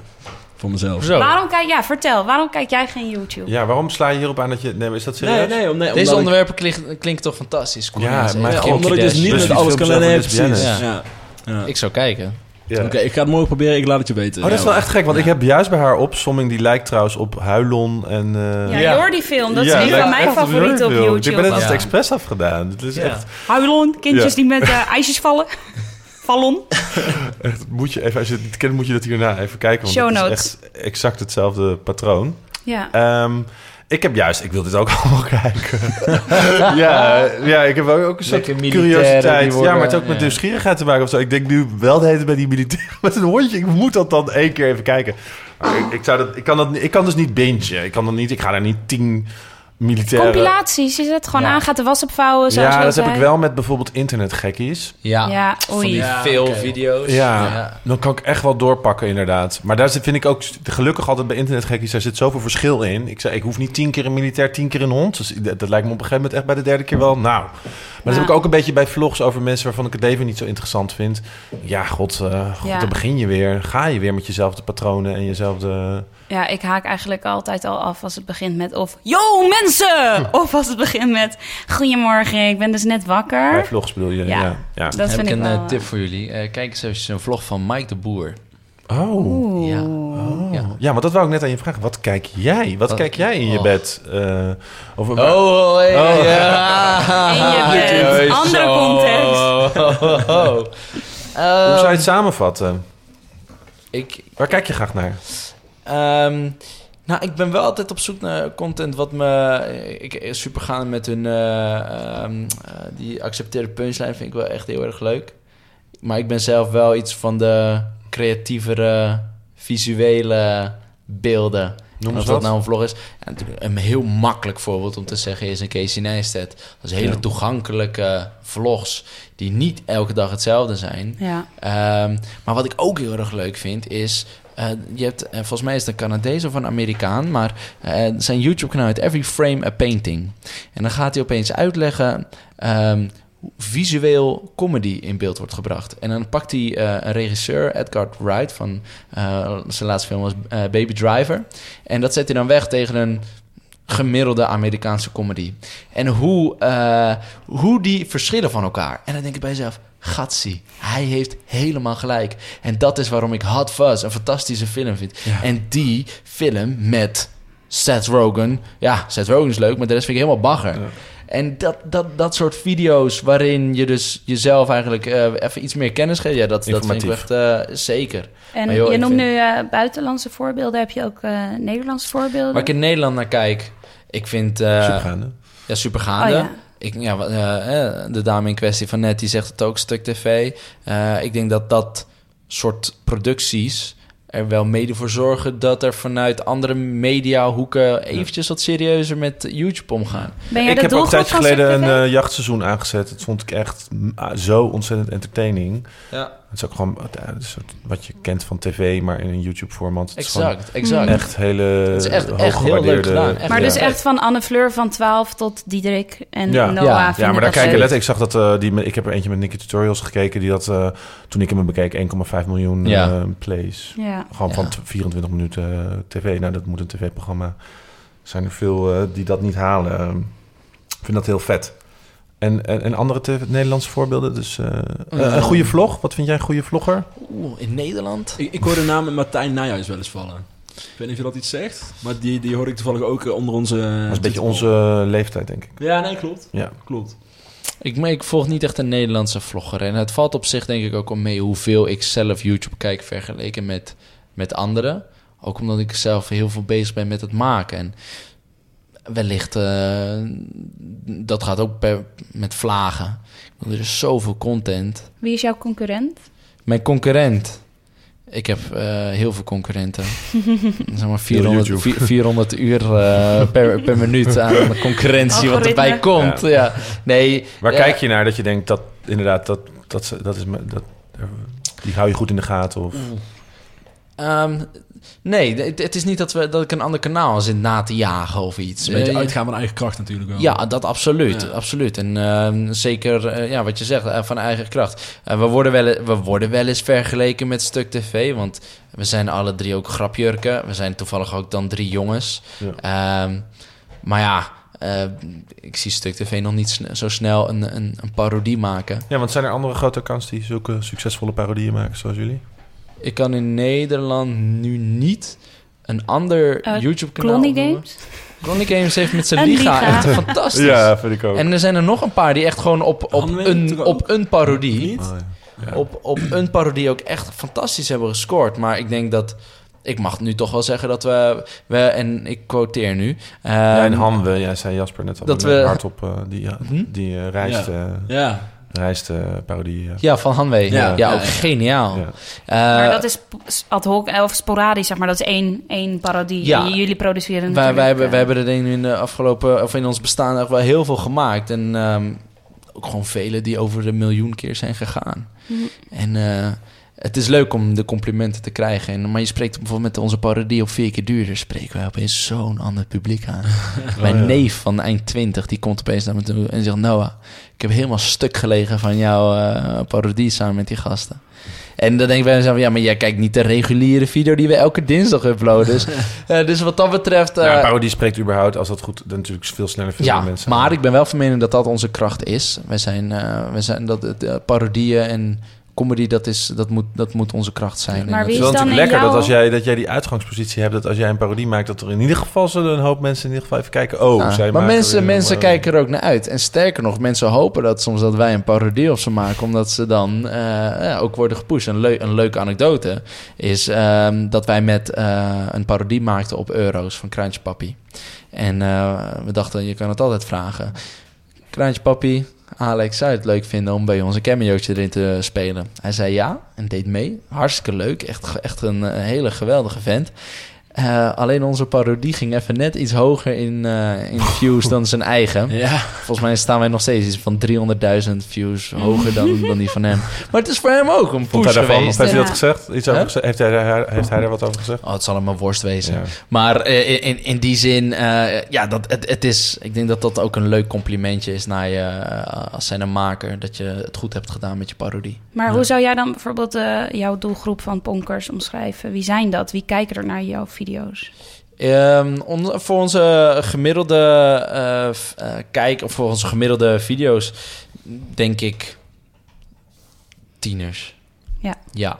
Voor mezelf. Zo. Waarom kijk, ja, vertel, waarom kijk jij geen YouTube? Ja, waarom sla je hierop aan dat je... Nee, maar is dat serieus? Nee, nee, om, nee Deze ik- onderwerpen klinken, klinken toch fantastisch. Ja, maar Ja, omdat ik dus niet Dus met alles kan precies. Ja. Ja. Ik zou kijken. Ja. Oké, ik ga het morgen proberen. Ik laat het je weten. Oh, dat is wel echt gek, want ik heb juist bij haar opsomming... die lijkt trouwens op Huilon en... eh, Ja, Jordi film, dat is een van mijn op favorieten op. YouTube. Ik ben het Ja. expres afgedaan. Het is Ja. echt, Huilon, kindjes Ja. die met eh, ijsjes vallen. Vallon. echt... Moet je even, als je het niet kent, moet je dat hierna even kijken. Want Show het is notes. echt exact hetzelfde patroon. Ja. Ehm, ik heb juist, ik wil dit ook allemaal kijken. ja, ja, ik heb ook ook een soort militairen curiositeit. worden- ja, maar het heeft ook met nieuwsgierigheid te maken of zo. Ik denk nu wel de hele bij die militair met een hondje. Ik moet dat dan één keer even kijken. Maar ik, ik, zou dat, ik, kan dat, ik kan dus niet bingen. Ik kan dan niet, ik ga daar niet tien militaire... Compilaties, je zet gewoon Ja. aan, gaat de was opvouwen. Zoals Ja, dat heb ik wel met bijvoorbeeld internetgekkies. Ja, Ja, van oei. die Ja, veel video's. Ja, dan kan ik echt wel doorpakken inderdaad. Maar daar zit, vind ik ook gelukkig altijd bij internetgekkies... daar zit zoveel verschil in. Ik zei, ik hoef niet tien keer een militair, tien keer een hond. Dus dat, dat lijkt me op een gegeven moment echt bij de derde keer wel... Nou, maar dat heb ik ook een beetje bij vlogs over mensen... waarvan ik het leven niet zo interessant vind. Ja, god, eh, god Ja. dan begin je weer. Ga je weer met jezelfde patronen en jezelfde... Ja, ik haak eigenlijk altijd al af als het begint met of... Yo, mensen! Of als het begint met... Goedemorgen, ik ben dus net wakker. Bij vlogs bedoel je? Ja. Ja. ja. Dat heb vind ik een wel... eh, tip voor jullie. Eh, kijk eens even een vlog van Mike de Boer. Oh. Ja. Oh. Ja. Ja. maar dat wou ik net aan je vragen. Wat kijk jij? Wat, Wat- kijk jij in je oh. bed? Eh, of, Oh, oh, hey, Oh. ja. In je bed. Andere context. Oh, oh, oh, oh. Hoe zou je Ehm, het samenvatten? ik, Waar kijk je graag naar? Ehm, nou, ik ben wel altijd op zoek naar content wat me... Ik super gaan met hun... eh, ehm, eh, die accepteerde punchline vind ik wel echt heel erg leuk. Maar ik ben zelf wel iets van de creatievere, visuele beelden. Noem of dat wat. nou een vlog is. Ja, een heel makkelijk voorbeeld om te zeggen is een Casey Neistat. Dat is hele Ja. toegankelijke vlogs die niet elke dag hetzelfde zijn. Ja. Ehm, maar wat ik ook heel erg leuk vind is... eh, je hebt, eh, volgens mij is het een Canadees of een Amerikaan... maar eh, zijn YouTube-kanaal heet Every Frame a Painting. En dan gaat hij opeens uitleggen... ehm, visueel comedy in beeld wordt gebracht. En dan pakt hij een regisseur, Edgar Wright, van zijn laatste film was Baby Driver. En dat zet hij dan weg tegen een gemiddelde Amerikaanse comedy. En hoe, hoe die verschillen van elkaar. En dan denk ik bij jezelf, gatsie, hij heeft helemaal gelijk. En dat is waarom ik Hot Fuzz een fantastische film vind. En die film met Seth Rogen... Ja, Seth Rogen is leuk, maar de rest vind ik helemaal bagger. En dat, dat, dat soort video's waarin je dus jezelf eigenlijk eh, even iets meer kennis geeft... Ja, dat, dat vind ik echt eh, zeker. En joh, je noemt vind- nu eh, buitenlandse voorbeelden. Heb je ook eh, Nederlandse voorbeelden? Waar ik in Nederland naar kijk, ik vind... eh, Supergaande. Ja, supergaande. Oh, ja. Ik, ja, eh, eh, de dame in kwestie van net, die zegt het ook, Stuk TV. Eh, ik denk dat dat soort producties er wel mede voor zorgen... dat er vanuit andere mediahoeken eventjes wat serieuzer met YouTube omgaan. Ik heb ook een tijdje geleden een jachtseizoen aangezet. Dat vond ik echt ah, zo ontzettend entertaining. Ja, Het is ook gewoon ja, het is soort wat je kent van tv, maar in een YouTube-format. Het is gewoon exact, exact. Echt hele Het is echt, echt heel leuk gedaan. Echt maar dus echt van Anne Fleur van 12 tot Diederik en Ja. Noah. Ja. Ja, maar daar dat kijk ik leuk. let. Ik zag dat eh, die, ik heb er eentje met Nicky Tutorials gekeken. Die had eh, toen ik hem bekeek 1,5 miljoen Ja. eh, plays. Ja. Gewoon van Ja. t- 24 minuten eh, tv. Nou, dat moet een tv-programma. Zijn er veel eh, die dat niet halen. Ik vind dat heel vet. En, en, en andere te- Nederlandse voorbeelden. Dus eh, eh, een goede vlog. Wat vind jij een goede vlogger? Oeh, in Nederland? Ik, ik hoor de naam Martijn Nijhuis wel eens vallen. Ik weet niet of je dat iets zegt, maar die, die hoor ik toevallig ook eh, onder onze... Dat is een beetje onze leeftijd, denk ik. Ja, nee, klopt. Ja. Klopt. Ik, maar ik volg niet echt een Nederlandse vlogger. En het valt op zich denk ik ook al mee hoeveel ik zelf YouTube kijk vergeleken met, met anderen. Ook omdat ik zelf heel veel bezig ben met het maken. En wellicht, eh, dat gaat ook per, met vlagen. Want Er is zoveel content. Wie is jouw concurrent? Mijn concurrent. Ik heb eh, heel veel concurrenten. zeg maar 400, YouTube. vi- 400 uur eh, per, per minuut aan de concurrentie wat erbij komt. Ja. Nee, Waar ja, kijk je naar dat je denkt dat inderdaad dat, dat, ze- dat is me- dat, die hou je goed in de gaten? Of, Ehm, nee, het, het is niet dat, we, dat ik een ander kanaal zit na te jagen of iets. Een beetje Eh, uitgaan van eigen kracht natuurlijk wel. Ja, dat absoluut. Ja. absoluut. En ehm, zeker, eh, ja, wat je zegt, eh, van eigen kracht. We, worden wel, we worden wel eens vergeleken met Stuk TV, want we zijn alle drie ook grapjurken. We zijn toevallig ook dan drie jongens. Ehm, maar ja, eh, ik zie Stuk TV nog niet zo snel een, een, een parodie maken. ja, want zijn er andere grote accounts die zulke succesvolle parodieën maken zoals jullie? Ik kan in Nederland nu niet een ander Eh, YouTube-kanaal Clonny noemen. Games? Clonny Games heeft met zijn liga, liga. echt fantastisch. Ja, vind ik ook. En er zijn er nog een paar die echt gewoon op, op, een, op een parodie... Niet? Oh, ja. Ja. Op, op een parodie ook echt fantastisch hebben gescoord. Maar ik denk dat... Ik mag nu toch wel zeggen dat we... we en ik quoteer nu... ja, en ehm, Hanwe, jij zei Jasper net al dat we- hardop eh, die, ja, Hm? die eh, reist, eh, Ja. Reist eh, parodie. ja. Van Hanwee. Ja, Ja, ook geniaal. Ja. Eh, maar dat is ad hoc eh, of sporadisch, zeg maar. Dat is één, één parodie. Ja. En jullie produceren wij, wij, hebben, eh, wij hebben er denk ik in de afgelopen... Of in ons bestaan echt wel heel veel gemaakt. En ehm, ook gewoon vele die over de miljoen keer zijn gegaan. Mhm. En eh, het is leuk om de complimenten te krijgen. En, maar je spreekt bijvoorbeeld met onze parodie op vier keer duurder... spreken wij opeens zo'n ander publiek aan. Mijn Oh, ja. neef van eind 20, die komt opeens naar me toe en zegt... Noah, ik heb helemaal stuk gelegen van jouw eh, parodie samen met die gasten. En dan denk ik bij mezelf, ja, maar jij kijkt niet de reguliere video die we elke dinsdag uploaden. Dus, eh, dus wat dat betreft... eh, Ja, parodie spreekt überhaupt, als dat goed, dan natuurlijk veel sneller veel ja, mensen. maar ik ben wel van mening dat dat onze kracht is. Wij zijn, eh, wij zijn dat het, eh, parodieën en comedy, dat, is, dat, moet, dat moet onze kracht zijn. Maar wie Het is dan natuurlijk lekker dat als jij, dat jij die uitgangspositie hebt, dat als jij een parodie maakt, dat er in ieder geval zullen een hoop mensen in ieder geval even kijken. Oh, Ja, zij maar mensen, mensen eh, kijken er ook naar uit. En sterker nog, mensen hopen dat soms dat wij een parodie op ze maken, omdat ze dan eh, ja, ook worden gepusht. Een, een leuke anekdote is ehm, dat wij met eh, een parodie maakten op euro's van Kraantje Papi. En eh, we dachten, je kan het altijd vragen. Kraantje Papi, Alex, zou het leuk vinden om bij ons een cameootje erin te spelen? Hij zei ja en deed mee. Hartstikke leuk. Echt, echt een eh, hele geweldige vent. Eh, alleen onze parodie ging even net iets hoger in, eh, in views dan zijn eigen. Ja. Volgens mij staan wij nog steeds iets van 300.000 views hoger dan, dan die van hem. Maar het is voor hem ook een Vond push daarvan? Geweest. heeft hij dat gezegd? Iets over Huh? gezegd? Heeft, hij, heeft hij er wat over gezegd? Oh, het zal hem een worst wezen. Ja. Maar eh, in, in, die zin, eh, ja, dat, het, het is, ik denk dat dat ook een leuk complimentje is naar je eh, als zijn een maker. Dat je het goed hebt gedaan met je parodie. Maar hoe zou jij dan bijvoorbeeld eh, jouw doelgroep van Ponkers omschrijven? Wie zijn dat? Wie kijken er naar jouw video's? Ehm, on- voor onze gemiddelde eh, f- eh, kijk, of voor onze gemiddelde video's, denk ik tieners. Ja. Ja.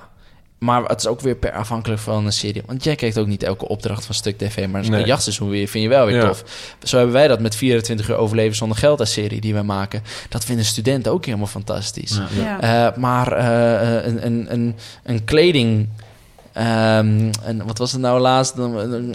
Maar het is ook weer per afhankelijk van een serie. Want jij kijkt ook niet elke opdracht van Stuk TV. Maar Nee. een jachtseizoen weer, vind je wel weer Ja. tof. Zo hebben wij dat met 24 uur overleven zonder geld als serie die we maken. Dat vinden studenten ook helemaal fantastisch. Ja. Eh, maar eh, een, een, een, een kleding. Ehm, en wat was het nou laatst? Een, een,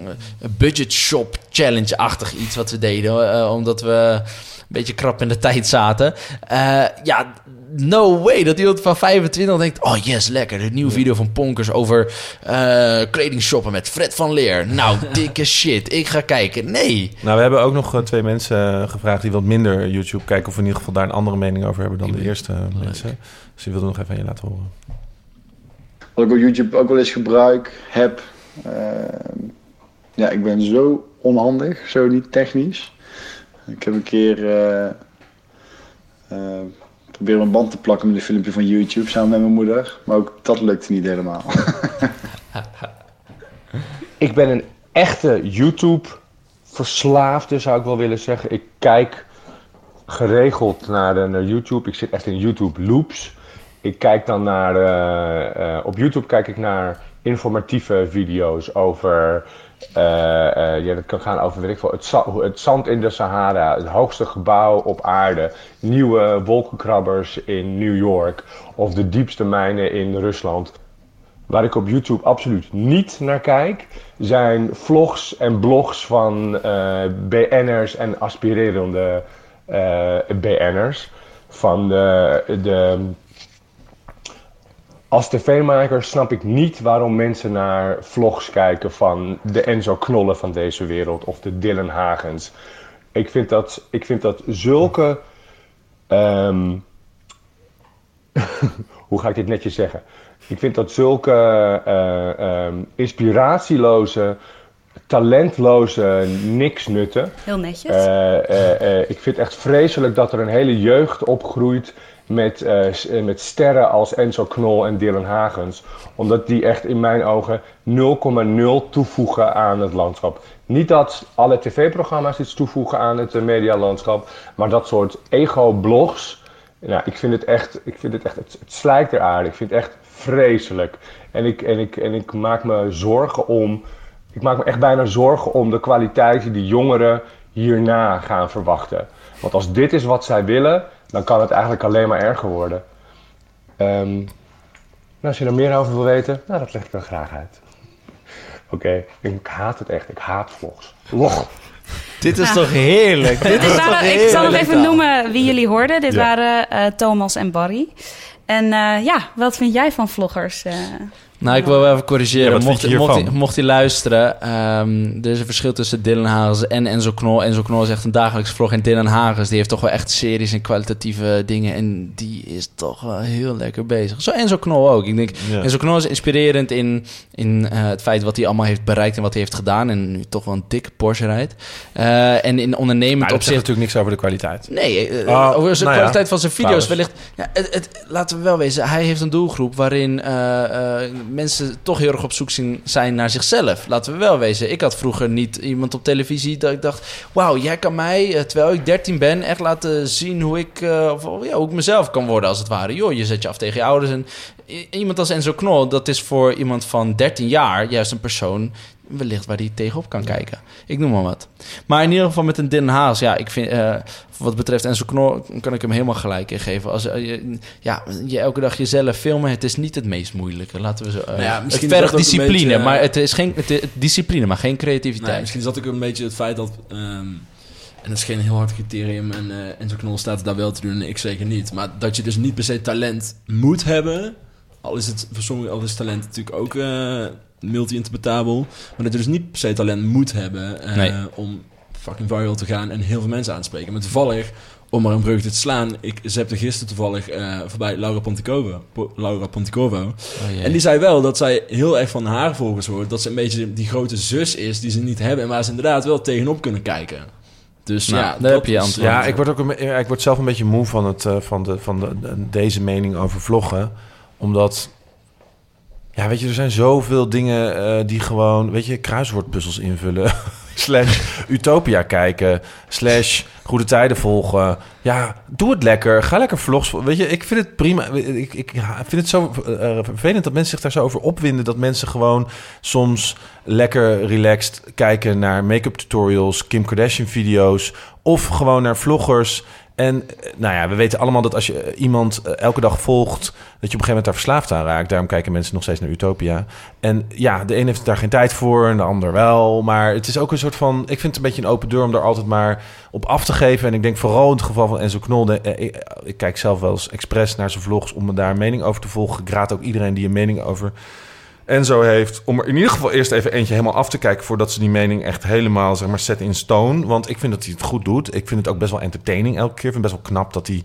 budget shop challenge-achtig iets wat we deden. eh, omdat we een beetje krap in de tijd zaten. Eh, ja, no way dat iemand van 25 denkt... Oh yes, lekker. De nieuwe video van Ponkers over eh kleding shoppen met Fred van Leer. Nou, dikke shit. Ik ga kijken. Nee. Nou, we hebben ook nog eh, twee mensen eh, gevraagd die wat minder YouTube kijken. Of in ieder geval daar een andere mening over hebben dan de eerste eh, mensen. Dus die wilde nog even aan je laten horen. Wat ik op YouTube ook wel eens gebruik, heb. ehm, ja, ik ben zo onhandig, zo niet technisch. Ik heb een keer eh eh, proberen een band te plakken met een filmpje van YouTube samen met mijn moeder. Maar ook dat lukte niet helemaal. Ik ben een echte YouTube-verslaafde, zou ik wel willen zeggen. Ik kijk geregeld naar, naar YouTube. Ik zit echt in YouTube-loops. Ik kijk dan naar... eh, eh, op YouTube kijk ik naar informatieve video's over... eh, ja, dat kan gaan over weet ik veel, het, het zand in de Sahara, het hoogste gebouw op aarde, nieuwe wolkenkrabbers in New York of de diepste mijnen in Rusland. Waar ik op YouTube absoluut niet naar kijk, zijn vlogs en blogs van BN'ers en aspirerende BN'ers. Van de, de, als tv-maker snap ik niet waarom mensen naar vlogs kijken van de Enzo Knollen van deze wereld of de Dylan Hagens. Ik vind dat, ik vind dat zulke. ehm, hoe ga ik dit netjes zeggen? Ik vind dat zulke eh, ehm, inspiratieloze, talentloze niksnutten. Heel netjes. Eh, eh, ik vind het echt vreselijk dat er een hele jeugd opgroeit met, eh, eh, met sterren als Enzo Knol en Dylan Hagens. Omdat die echt in mijn ogen 0,0 toevoegen aan het landschap. Niet dat alle tv-programma's iets toevoegen aan het eh, medialandschap, maar dat soort ego-blogs. Nou, ik vind het echt, ik vind het echt, het, het er aarde. Ik vind het echt vreselijk. En ik, en, ik, en ik maak me zorgen om, ik maak me echt bijna zorgen om de kwaliteit die jongeren hierna gaan verwachten. Want als dit is wat zij willen, dan kan het eigenlijk alleen maar erger worden. Ehm, nou, als je er meer over wil weten, nou, dat leg ik dan graag uit. Oké, ik haat het echt. Ik haat vlogs. Log. Dit is Ja. toch heerlijk? Dit toch waren, ik zal nog even noemen wie jullie hoorden. Dit Ja. waren eh, Thomas en Barry. En eh, ja, wat vind jij van vloggers? eh? Nou, ik wil wel even corrigeren. Ja, mocht, hij, mocht hij luisteren, ehm, er is een verschil tussen Dylan Hagens en Enzo Knol. Enzo Knol is echt een dagelijks vlog. En Dylan Hagens, die heeft toch wel echt series en kwalitatieve dingen. En die is toch wel heel lekker bezig. Zo Enzo Knol ook. Ik denk, Ja. Enzo Knol is inspirerend in, in eh, het feit wat hij allemaal heeft bereikt en wat hij heeft gedaan. En nu toch wel een dikke Porsche rijdt. Eh, en in ondernemend opzicht... zegt natuurlijk niks over de kwaliteit. Nee, eh, Oh, over zijn nou ja, kwaliteit van zijn video's trouwens. wellicht. Ja, het, het, laten we wel wezen, hij heeft een doelgroep waarin mensen toch heel erg op zoek zijn naar zichzelf. Laten we wel wezen. Ik had vroeger niet iemand op televisie dat ik dacht: wauw, jij kan mij, eh, terwijl ik 13 ben, echt laten zien hoe ik, eh, of, ja, hoe ik mezelf kan worden als het ware. Joh, je zet je af tegen je ouders. En iemand als Enzo Knol, dat is voor iemand van 13 jaar juist een persoon wellicht waar hij tegenop kan kijken. Ik noem maar wat. Maar in ieder geval met een Dylan Haas, ja, ik vind, eh, wat betreft Enzo Knol, kan ik hem helemaal gelijk in geven. Als eh, je, ja, je elke dag jezelf filmen, het is niet het meest moeilijke. Laten we zo. Nou ja, het vergt discipline, beetje, maar het is geen het is discipline, maar geen creativiteit. Misschien is dat ook een beetje het feit dat... ehm, en dat is geen heel hard criterium en, en zo'n knol staat daar wel te doen en ik zeker niet. Maar dat je dus niet per se talent moet hebben al is het voor sommige al is talent natuurlijk ook multi-interpretabel, maar dat je dus niet per se talent moet hebben eh, Nee. om fucking viral te gaan en heel veel mensen aan te spreken. Maar toevallig, om maar een breukje te slaan, ik zepte gisteren toevallig eh, voorbij Laura Ponticova, Po- Laura Ponticovo. Oh, en die zei wel dat zij heel erg van haar volgers hoort, dat ze een beetje die grote zus is die ze niet hebben en waar ze inderdaad wel tegenop kunnen kijken. Dus Nou, ja, daar dat heb je antwoord. Ja, ik word, ook een, ik word zelf een beetje moe van, het, eh, van, de, van de, de- deze mening over vloggen. Omdat, ja, weet je, er zijn zoveel dingen eh, die gewoon, weet je, kruiswoordpuzzels invullen. slash Utopia kijken. Slash Goede Tijden volgen. Ja, doe het lekker. Ga lekker vlogs. Weet je, ik vind het prima. Ik, ik vind het zo eh, vervelend dat mensen zich daar zo over opwinden. Dat mensen gewoon soms lekker relaxed kijken naar make-up tutorials, Kim Kardashian video's. Of gewoon naar vloggers. En eh, nou ja, we weten allemaal dat als je eh, iemand eh, elke dag volgt, dat je op een gegeven moment daar verslaafd aan raakt. Daarom kijken mensen nog steeds naar Utopia. En ja, de een heeft daar geen tijd voor en de ander wel. Maar het is ook een soort van. Ik vind het een beetje een open deur om daar altijd maar op af te geven. En ik denk vooral in het geval van Enzo Knol. de- ik, ik kijk zelf wel eens expres naar zijn vlogs om me daar een mening over te volgen. Ik raad ook iedereen die een mening over Enzo heeft. Om er in ieder geval eerst even eentje helemaal af te kijken. voordat ze die mening echt helemaal zeg maar set in stone. Want ik vind dat hij het goed doet. Ik vind het ook best wel entertaining elke keer. Ik vind het best wel knap dat hij.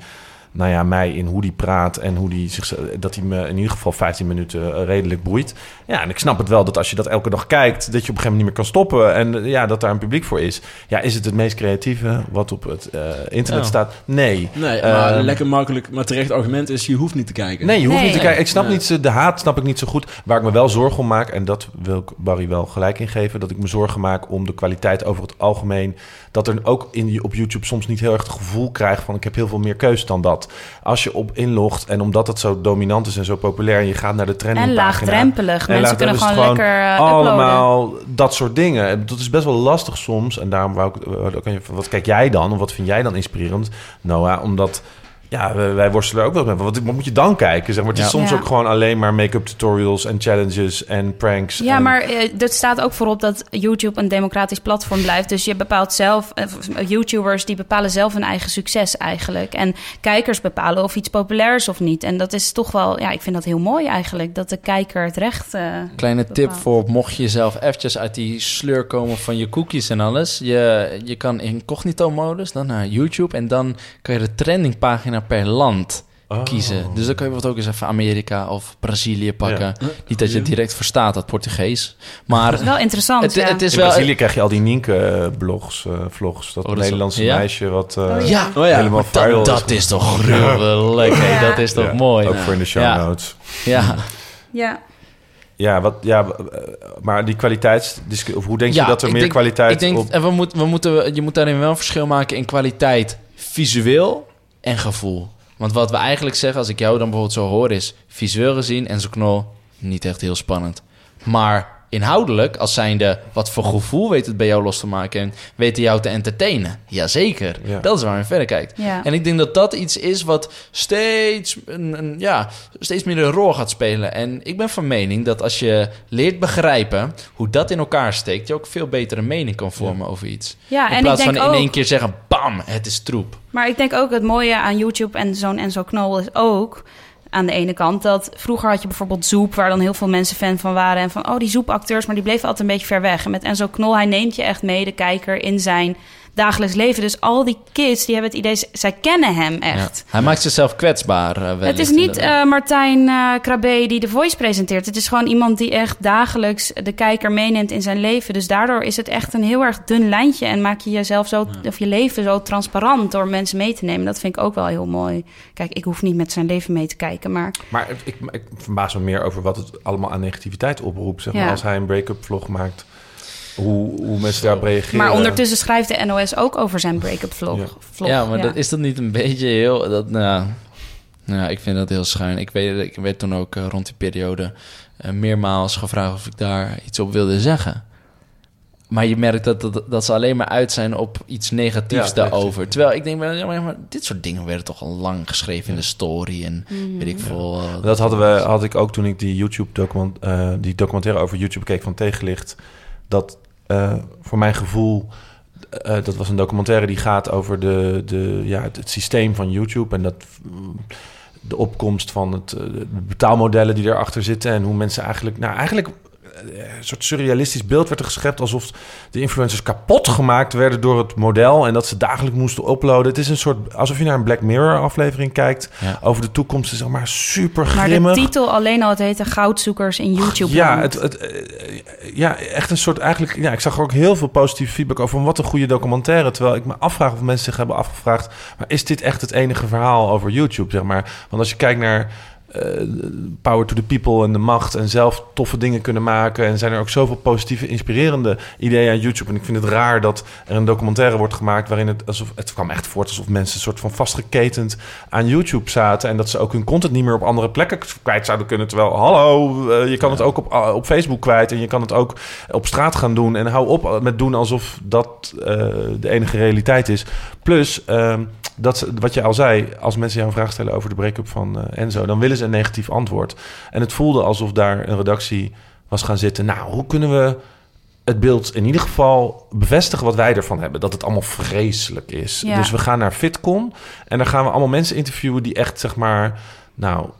Nou ja, mij in hoe die praat en hoe die zich, dat hij me in ieder geval 15 minuten eh, redelijk boeit. Ja, en ik snap het wel dat als je dat elke dag kijkt, dat je op een gegeven moment niet meer kan stoppen. En eh, ja, dat daar een publiek voor is. Ja, is het het meest creatieve wat op het eh, internet staat? Nee. Nee, maar Ehm, lekker makkelijk, maar terecht argument is, je hoeft niet te kijken. Nee, je hoeft Nee. niet te kijken. Ik snap Nee. niet, de haat snap ik niet zo goed. Waar ik me wel zorgen om maak, en dat wil ik Barry wel gelijk in geven, dat ik me zorgen maak om de kwaliteit over het algemeen. Dat er ook in, op YouTube soms niet heel erg het gevoel krijgt van ik heb heel veel meer keus dan dat. Als je op inlogt en omdat het zo dominant is en zo populair en je gaat naar de En trendingpagina. laagdrempelig. En Mensen kunnen gewoon lekker eh, allemaal dat soort dingen. En Dat is best wel lastig soms. En daarom wou ik, je, wat kijk jij dan? Of wat vind jij dan inspirerend, Noah? Omdat ja, wij, worstelen er ook wel met. Wat, wat moet je dan kijken? Zeg maar, het is Ja. soms Ja. ook gewoon alleen maar make-up tutorials en challenges en pranks. Ja, en- maar eh, er staat ook voorop dat YouTube een democratisch platform blijft. Dus je bepaalt zelf, eh, YouTubers die bepalen zelf hun eigen succes eigenlijk. En kijkers bepalen of iets populair is of niet. En dat is toch wel, ja, ik vind dat heel mooi eigenlijk. Dat de kijker het recht. eh, Kleine tip voor mocht je zelf eventjes uit die sleur komen van je cookies en alles. Je, je kan incognito modus, dan naar YouTube en dan kan je de trendingpagina per land Oh. kiezen. Dus dan kan je wat ook eens even Amerika of Brazilië pakken. Ja. Niet dat je het direct verstaat, dat Portugees. Maar Dat is wel interessant. het, ja. het is In wel... Brazilië krijg je al die Nienke-blogs, eh, vlogs. Dat Oh, dat Nederlandse ja? meisje wat eh, Oh, Ja, Oh ja, helemaal dat, is toch gruwelijk. Ja. Dat is toch Ja, mooi. Ook voor in de show Ja. notes. Ja. ja. Ja, wat, ja, eh, maar die kwaliteitsdiscussie, of hoe denk Ja, je dat er ik meer denk- kwaliteit Ik denk, op... en we moet, we moeten, je moet daarin wel een verschil maken in kwaliteit visueel en gevoel. Want wat we eigenlijk zeggen, als ik jou dan bijvoorbeeld zo hoor, is visueel gezien en zo'n knol niet echt heel spannend. Maar inhoudelijk, als zijnde wat voor gevoel weet het bij jou los te maken en weten jou te entertainen. Jazeker, Ja. dat is waar je verder kijkt. Ja. En ik denk dat dat iets is wat steeds, een, een, ja, steeds meer een rol gaat spelen. En ik ben van mening dat als je leert begrijpen hoe dat in elkaar steekt, je ook veel betere mening kan vormen over iets. Ja, in en ik plaats denk van in ook- één keer zeggen, bam, het is troep. Maar ik denk ook het mooie aan YouTube en zo'n Enzo Knol is ook aan de ene kant dat vroeger had je bijvoorbeeld Zoep, waar dan heel veel mensen fan van waren en van oh die Zoep-acteurs, maar die bleven altijd een beetje ver weg. En met Enzo Knol, hij neemt je echt mee, de kijker, in zijn dagelijks leven. Dus al die kids, die hebben het idee, zij kennen hem echt. Ja. Hij maakt zichzelf kwetsbaar. eh, Het is niet inderdaad. eh, Martijn eh Krabbe die de Voice presenteert. Het is gewoon iemand die echt dagelijks de kijker meeneemt in zijn leven. Dus daardoor is het echt een heel erg dun lijntje. En maak je jezelf zo, of je leven zo transparant door mensen mee te nemen. Dat vind ik ook wel heel mooi. Kijk, ik hoef niet met zijn leven mee te kijken, maar Maar ik, ik verbaas me meer over wat het allemaal aan negativiteit oproept. Zeg maar, Ja. Als hij een break-up vlog maakt, hoe, hoe mensen daarop reageren. Maar ondertussen schrijft de NOS ook over zijn break-up vlog. Ja. vlog. ja, maar Dat, is dat niet een beetje heel... Dat, nou, nou, ja, ik vind dat heel schuin. Ik weet, ik werd toen ook eh, rond die periode eh, meermaals gevraagd of ik daar iets op wilde zeggen. Maar je merkt dat, dat, dat ze alleen maar uit zijn op iets negatiefs Ja, daarover. Terwijl ik denk, maar, maar dit soort dingen werden toch al lang geschreven in de story en Mhm. weet ik veel. Dat hadden we, had ik ook toen ik die YouTube document, eh, die documentaire over YouTube keek van Tegenlicht. Dat eh, voor mijn gevoel, eh, dat was een documentaire die gaat over de, de, ja, het, systeem van YouTube. En dat, mm, de opkomst van het, eh, de betaalmodellen die erachter zitten en hoe mensen eigenlijk, nou eigenlijk eh, een soort surrealistisch beeld werd er geschept alsof de influencers kapot gemaakt werden door het model en dat ze dagelijks moesten uploaden. Het is een soort alsof je naar een Black Mirror aflevering kijkt Ja. over de toekomst. Het is zeg maar super Maar de grimmig. titel alleen al, het heette Goudzoekers in YouTube. Ja, het, het, eh, ja, echt een soort eigenlijk. Ja, ik zag er ook heel veel positieve feedback over. van Wat een goede documentaire. Terwijl ik me afvraag of mensen zich hebben afgevraagd. Maar is dit echt het enige verhaal over YouTube? Zeg maar. Want als je kijkt naar. Eh, power to the people en de macht en zelf toffe dingen kunnen maken. En zijn er ook zoveel positieve, inspirerende ideeën aan YouTube. En ik vind het raar dat er een documentaire wordt gemaakt waarin het alsof het kwam echt voort alsof mensen een soort van vastgeketend aan YouTube zaten. En dat ze ook hun content niet meer op andere plekken kwijt zouden kunnen. Terwijl, hallo, eh, je kan het ook op, uh, op Facebook kwijt. En je kan het ook op straat gaan doen. En hou op met doen alsof dat uh, de enige realiteit is. Plus, uh, dat wat je al zei, als mensen jou een vraag stellen over de break-up van Enzo, dan willen een negatief antwoord. En het voelde alsof daar een redactie was gaan zitten. Nou, hoe kunnen we het beeld in ieder geval bevestigen wat wij ervan hebben. Dat het allemaal vreselijk is. Ja. Dus we gaan naar FitCon en dan gaan we allemaal mensen interviewen die echt, zeg maar... Nou,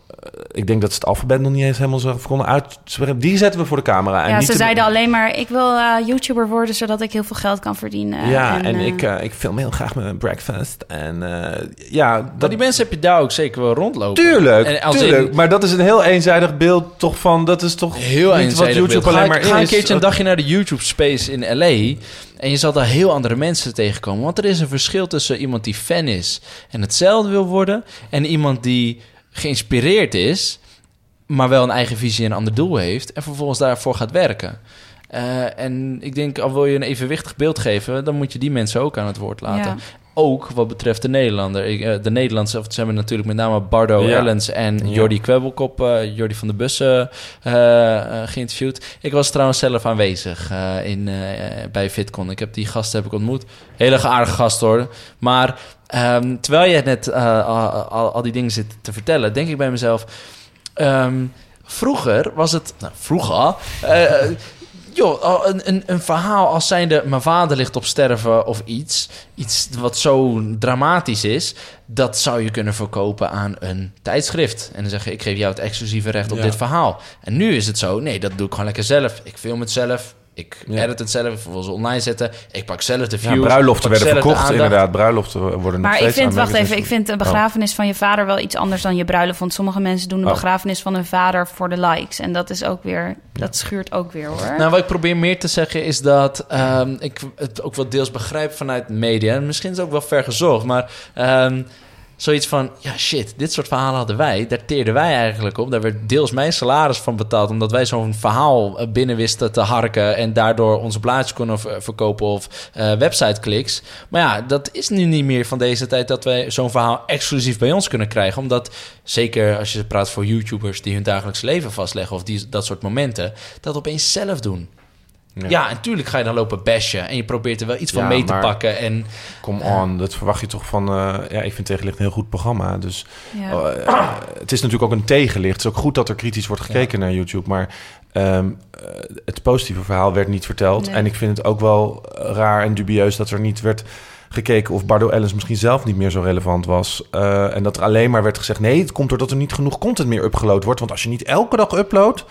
ik denk dat ze het alfabet nog niet eens helemaal zo konden uit. Die zetten we voor de camera. En ja, niet ze te... zeiden alleen maar: ik wil uh, YouTuber worden zodat ik heel veel geld kan verdienen. Ja, en, en uh, ik, uh, ik film heel graag mijn breakfast. En uh, ja, dat... Maar die mensen heb je daar ook zeker wel rondlopen. Tuurlijk, en als tuurlijk. In... Maar dat is een heel eenzijdig beeld toch van... Dat is toch heel niet wat YouTube beeld. alleen ga, maar ga is. een keertje een dagje naar de YouTube Space in L.A. En je zal daar heel andere mensen tegenkomen. Want er is een verschil tussen iemand die fan is en hetzelfde wil worden... en iemand die geïnspireerd is, maar wel een eigen visie en een ander doel heeft en vervolgens daarvoor gaat werken. Uh, en ik denk, al wil je een evenwichtig beeld geven, dan moet je die mensen ook aan het woord laten. Ook wat betreft de Nederlander. Ik, uh, de Nederlandse, of ze hebben natuurlijk met name Bardo ja. Ellens en ja. Jordi Kwebbelkop, uh, Jordi van de Bussen geïnterviewd. Ik was trouwens zelf aanwezig in, bij FitCon. Ik heb die gasten heb ik ontmoet. Hele aardige gast hoor. Maar um, terwijl je net al, al, al die dingen zit te vertellen, denk ik bij mezelf. Um, vroeger was het. Nou, vroeger. Joh, een, een, een, verhaal als zijnde... mijn vader ligt op sterven of iets... iets wat zo dramatisch is... dat zou je kunnen verkopen aan een tijdschrift. En dan zeggen ik geef jou het exclusieve recht op ja. dit verhaal. En nu is het zo, nee, dat doe ik gewoon lekker zelf. Ik film het zelf... Ik ja. edit het zelf, wil ze online zetten. Ik pak zelf de views. Ja, bruiloften werden verkocht, inderdaad. Bruiloften worden maar nog ik vind, wacht even, ik vind een begrafenis oh. van je vader wel iets anders dan je bruiloft. Want sommige mensen doen een oh. begrafenis van hun vader voor de likes. En dat is ook weer, dat schuurt ook weer hoor. Nou, wat ik probeer meer te zeggen is dat um, ik het ook wel deels begrijp vanuit media. En misschien is het ook wel ver gezocht, maar... Um, zoiets van, ja shit, dit soort verhalen hadden wij. Daar teerden wij eigenlijk op. Daar werd deels mijn salaris van betaald... omdat wij zo'n verhaal binnen wisten te harken... en daardoor onze blaadjes konden verkopen of uh, website-kliks. Maar ja, dat is nu niet meer van deze tijd... dat wij zo'n verhaal exclusief bij ons kunnen krijgen. Omdat, zeker als je praat voor YouTubers... die hun dagelijks leven vastleggen of die, dat soort momenten... dat opeens zelf doen. Ja. ja, natuurlijk ga je dan lopen bashen en je probeert er wel iets van ja, mee te pakken. En, come on, dat verwacht je toch van... Uh, ja, ik vind Tegenlicht een heel goed programma. Dus ja. uh, het is natuurlijk ook een tegenlicht. Het is ook goed dat er kritisch wordt gekeken naar YouTube. Maar um, uh, het positieve verhaal werd niet verteld. Nee. En ik vind het ook wel raar en dubieus dat er niet werd gekeken of Bardo Ellis misschien zelf niet meer zo relevant was. Uh, en dat er alleen maar werd gezegd... nee, het komt doordat er niet genoeg content meer upgeload wordt. Want als je niet elke dag uploadt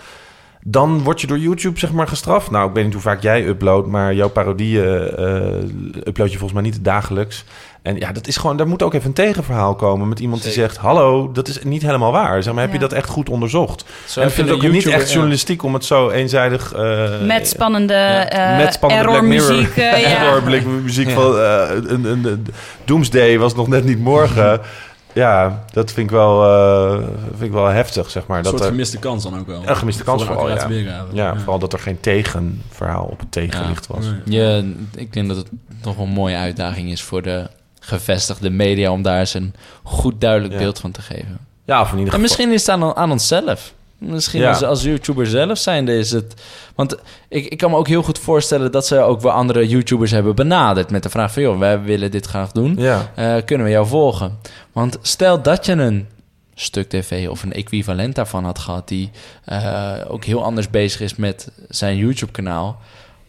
dan word je door YouTube zeg maar gestraft. Nou, ik weet niet hoe vaak jij uploadt, maar jouw parodieën uh, upload je volgens mij niet dagelijks. En ja, dat is gewoon, daar moet ook even een tegenverhaal komen met iemand Zeker. die zegt: Hallo, dat is niet helemaal waar. Zeg maar, heb ja. je dat echt goed onderzocht? Zo en ik vind het ook YouTube, niet echt journalistiek ja. om het zo eenzijdig. Uh, met spannende, ja. uh, met spannende error muziek. Uh, error muziek van een, een, een, Doomsday was nog net niet morgen. Ja, dat vind ik wel, uh, vind ik wel heftig, zeg maar. Een dat soort er, gemiste kans dan ook wel. Een gemiste kans vooral, ja. Ja, ja, vooral dat er geen tegenverhaal op het tegenlicht was. Ja, ik denk dat het nog een mooie uitdaging is voor de gevestigde media... om daar eens een goed duidelijk ja. beeld van te geven. Ja, of in ieder geval. En misschien is het aan, aan onszelf. Misschien ja. als, als YouTuber zelf zijnde is het... Want ik, ik kan me ook heel goed voorstellen... dat ze ook wel andere YouTubers hebben benaderd... met de vraag van... joh, wij willen dit graag doen. Ja. Uh, kunnen we jou volgen? Want stel dat je een stuk tv of een equivalent daarvan had gehad... die uh, ook heel anders bezig is met zijn YouTube-kanaal...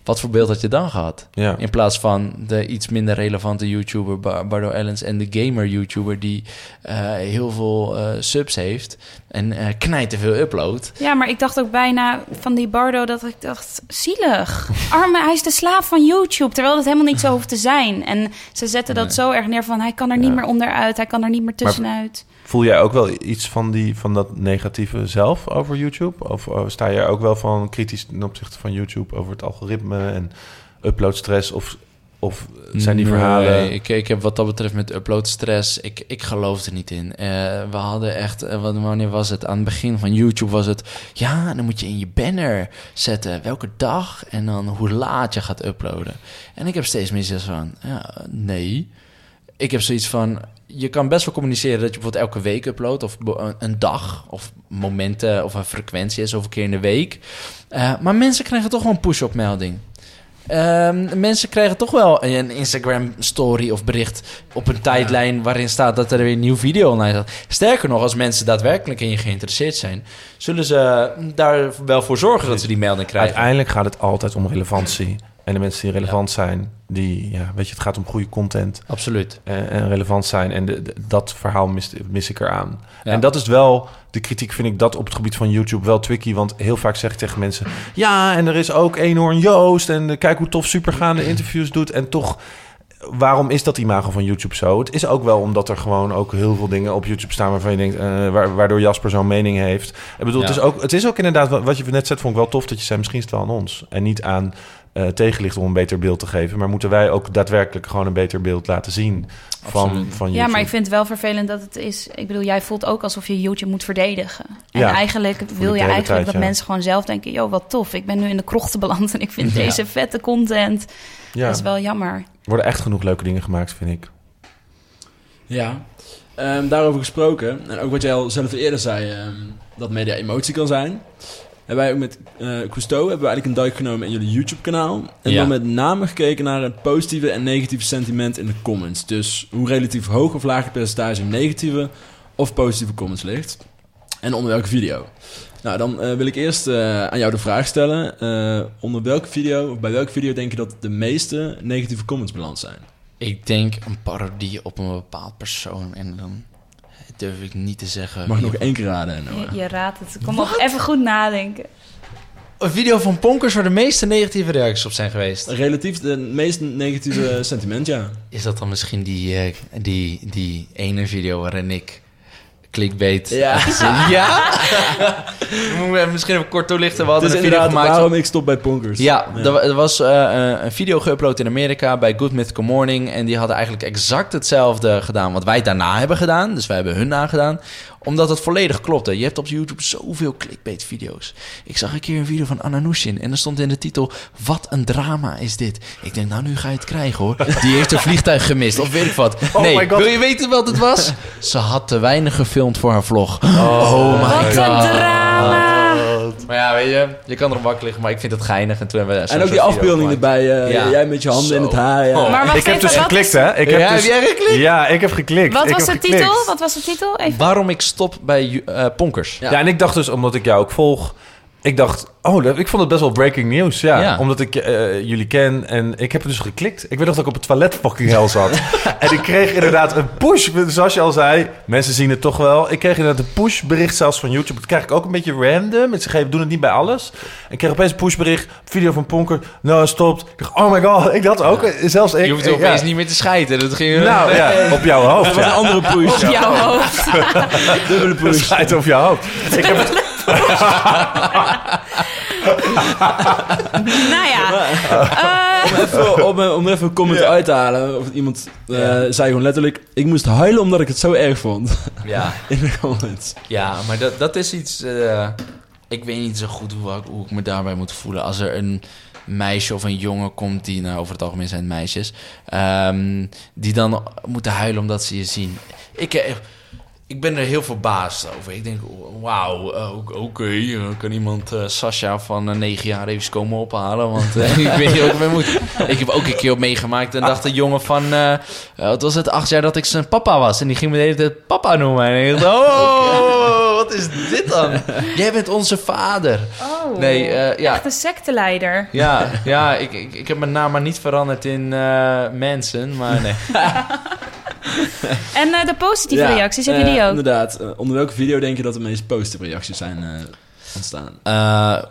wat voor beeld had je dan gehad? Ja. In plaats van de iets minder relevante YouTuber Bar- Bardo Ellens en de gamer YouTuber die eh, heel veel eh, subs heeft en eh knijt te veel upload. Ja, maar ik dacht ook bijna van die Bardo dat ik dacht, zielig. Arme, hij is de slaaf van YouTube, terwijl dat helemaal niet zo hoeft te zijn. En ze zetten dat Nee. zo erg neer van, hij kan er niet meer onderuit, hij kan er niet meer tussenuit. Voel jij ook wel iets van, die, van dat negatieve zelf over YouTube? Of eh, sta je er ook wel van kritisch ten opzichte van YouTube over het algoritme en uploadstress? Of, of zijn die Nee, verhalen... Ik, ik heb wat dat betreft met uploadstress, ik, ik geloof er niet in. Eh, we hadden echt, eh, wat- wanneer was het? Aan het begin van YouTube was het... Ja, dan moet je in je banner zetten welke dag en dan hoe laat je gaat uploaden. En ik heb steeds meer zoiets van, ja, nee. Ik heb zoiets van, je kan best wel communiceren dat je bijvoorbeeld elke week uploadt... of een- een dag, of momenten, of een frequentie is, zoveel keer in de week. Eh, maar mensen krijgen toch wel een push-up melding. Ehm, mensen krijgen toch wel een Instagram story of bericht op een tijdlijn waarin staat dat er weer een nieuwe video online staat. Sterker nog, als mensen daadwerkelijk in je geïnteresseerd zijn, zullen ze daar wel voor zorgen dat ze die melding krijgen. Uiteindelijk gaat het altijd om relevantie. En de mensen die relevant zijn, die, ja, weet je, het gaat om goede content. Absoluut. En, en relevant zijn. En de, de- dat verhaal mis, mis ik eraan. Ja. En dat is wel, de kritiek vind ik dat op het gebied van YouTube wel tricky. Want heel vaak zeg ik tegen mensen, ja, en er is ook Eenhoorn Joost. En eh, kijk hoe tof supergaande interviews doet. En toch, waarom is dat imago van YouTube zo? Het is ook wel omdat er gewoon ook heel veel dingen op YouTube staan waarvan je denkt, eh, wa- waardoor Jasper zo'n mening heeft. Ik bedoel, Ja. het, is ook, het is ook inderdaad, wat je net zei, vond ik wel tof dat je zei, misschien is het wel aan ons. En niet aan eh, tegenlicht om een beter beeld te geven. Maar moeten wij ook daadwerkelijk gewoon een beter beeld laten zien van, Absoluut. van YouTube? Ja, maar ik vind het wel vervelend dat het is. Ik bedoel, jij voelt ook alsof je YouTube moet verdedigen. En Ja, eigenlijk wil je eigenlijk tijd, dat ja. mensen gewoon zelf denken: joh, wat tof. Ik ben nu in de krochten beland en ik vind Ja. deze vette content. Ja. Dat is wel jammer. Worden echt genoeg leuke dingen gemaakt, vind ik. Ja, Ehm, daarover gesproken, en ook wat jij al zelf eerder zei, ehm, dat media emotie kan zijn. Hebben wij ook met eh Cousteau hebben we eigenlijk een duik genomen in jullie YouTube-kanaal. En Ja. dan met name gekeken naar het positieve en negatieve sentiment in de comments. Dus hoe relatief hoog of laag het percentage negatieve of positieve comments ligt. En onder welke video. Nou, dan eh, wil ik eerst eh, aan jou de vraag stellen. eh, onder welke video, of bij welke video denk je dat de meeste negatieve comments beland zijn? Ik denk een parodie op een bepaald persoon en dan durf ik niet te zeggen. Mag ik nog één keer raden, Noah? Je, je raadt het. Kom op, even goed nadenken. Een video van Ponkers waar de meeste negatieve reacties op zijn geweest. Relatief de meest negatieve sentiment, ja. Is dat dan misschien die, eh, die, die ene video waarin ik clickbait... Ja. ja? Moet ik misschien even kort toelichten. We Het hadden is een video inderdaad gemaakt... waarom ik stop bij Ponkers. Ja, Er, wa- er was eh, eh, een video geüpload in Amerika bij Good Mythical Morning. En die hadden eigenlijk exact hetzelfde gedaan wat wij daarna hebben gedaan. Dus wij hebben hun nagedaan. Omdat het volledig klopte. Je hebt op YouTube zoveel clickbait video's. Ik zag een keer een video van Ananushin. En er stond in de titel... Wat een drama is dit. Ik denk, nou nu ga je het krijgen hoor. Die heeft een vliegtuig gemist. Of weet ik wat. Oh nee, my God. wil je weten wat het was? Ze had te weinig gefilmd voor haar vlog. Oh, my Wat god. een drama. Maar ja, weet je, je kan erop wakker liggen, maar ik vind het geinig. En toen hebben we En ook die afbeelding erbij. eh, Ja. Jij met je handen in het haar. Ja. Oh. Maar ik heb dus geklikt, hè? Ik heb Ja, dus... heb jij geklikt? Ja, ik heb geklikt. Wat ik was de titel? Wat was de titel? Even. Waarom ik stop bij eh, Ponkers. Ja. Ja. en ik dacht dus, omdat ik jou ook volg... Ik dacht, oh, ik vond het best wel breaking news. Ja, Ja. omdat ik eh, jullie ken en ik heb het dus geklikt. Ik weet nog dat ik op het toilet fucking hel zat. en ik kreeg inderdaad een push. Zoals je al zei, mensen zien het toch wel. Ik kreeg inderdaad een push bericht zelfs van YouTube. Dat krijg ik ook een beetje random. Ze geven, doen het niet bij alles. Ik kreeg opeens een pushbericht, video van Ponker. Nou, stopt. Ik dacht, oh my god, ik dat ook. Zelfs ik. Je hoeft opeens ja. niet meer te scheiden. Dat ging... Nou ja, op jouw hoofd. Dat was een andere push. Op jouw hoofd. Dubbele push. schijt op je hoofd. Ik heb het, nou ja. Eh, Even, om, eh, om even een comment uit te halen. Of iemand eh, zei gewoon letterlijk... Ik moest huilen omdat ik het zo erg vond. Ja, In de comments. ja maar dat, dat is iets... eh, ik weet niet zo goed hoe, ik- hoe ik me daarbij moet voelen. Als er een meisje of een jongen komt die... Nou, over het algemeen zijn het meisjes. ehm, die dan moeten huilen omdat ze je zien. Ik... ik ben er heel verbaasd over. Ik denk, wauw, oké, eh, kan iemand eh, Sasha van eh, negen jaar even komen ophalen? Want ik weet niet hoe ik mee moet. Ik heb ook een keer op meegemaakt en dacht een jongen van, wat was het, acht jaar dat ik zijn papa was. En die ging me de hele tijd papa noemen. En ik dacht, oh, wat wat is dit dan? Jij bent onze vader. Oh, Nee, eh, ja. echt een secteleider. Ja, ja ik, ik, ik heb mijn naam maar niet veranderd in eh, mensen, maar nee. En eh, de positieve Ja, reacties, heb je eh, die ook? Inderdaad. Eh, onder welke video denk je dat de meest positieve reacties zijn eh, ontstaan? Eh,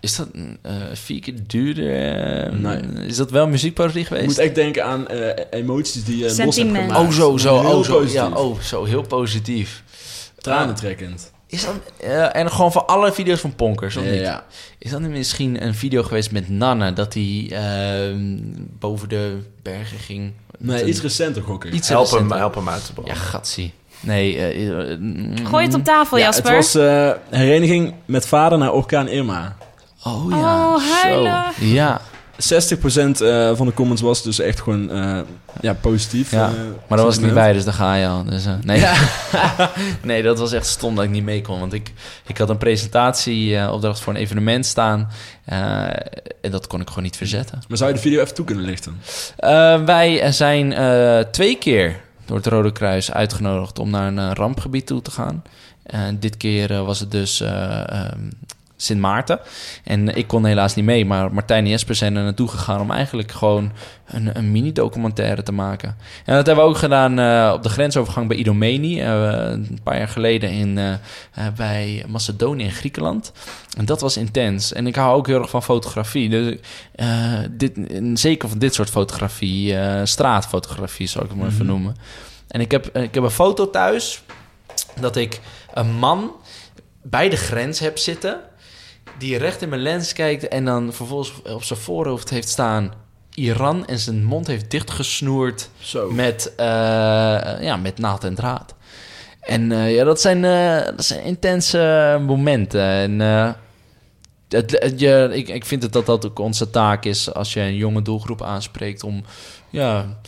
is dat eh, vier keer duurder? Eh, Nee. Is dat wel muziekparodie Je geweest? moet echt denken aan eh, emoties die je los hebt gemaakt. Oh, zo, zo, Heel oh, zo. positief. Ja, oh, zo, heel positief. Tranentrekkend. Is dat, eh, en gewoon van alle video's van Ponkers, of niet? ja. Is dat nu misschien een video geweest met Nanne, dat hij ehm, boven de bergen ging? Nee, een- iets recenter gok ik. Iets Help hem, recenter. help hem uit te brengen. Ja, gatsie. Nee, mm, Gooi het op tafel, Ja, Jasper. het was eh, hereniging met vader naar orkaan Irma. Oh ja, Oh, huilen. Zo. Ja, 60% eh, van de comments was dus echt gewoon eh, ja, positief. Ja, eh, maar daar was ik niet bij, dus daar ga je al. Dus, nee. nee, dat was echt stom dat ik niet mee kon. Want ik, ik had een presentatieopdracht voor een evenement staan. en dat kon ik gewoon niet verzetten. Maar zou je de video even toe kunnen lichten? Wij zijn twee keer door het Rode Kruis uitgenodigd om naar een rampgebied toe te gaan. En dit keer was het dus eh, ehm, Sint Maarten. En ik kon helaas niet mee, maar Martijn en Jesper zijn er naartoe gegaan om eigenlijk gewoon een, een mini-documentaire te maken. En dat hebben we ook gedaan eh, op de grensovergang bij Idomeni, eh, een paar jaar geleden in, eh, bij Macedonië en Griekenland. En dat was intens. En ik hou ook heel erg van fotografie. Dus, dit, zeker van dit soort fotografie, straatfotografie zou ik het maar even Mhm. noemen. En ik heb, ik heb een foto thuis dat ik een man bij de grens heb zitten die recht in mijn lens kijkt en dan vervolgens op zijn voorhoofd heeft staan Iran en zijn mond heeft dichtgesnoerd Zo. met, eh, ja, met naald en draad. En eh, ja, dat zijn, eh, dat zijn intense momenten. En het, het- je, ik, ik vind het dat dat ook onze taak is als je een jonge doelgroep aanspreekt om, ja,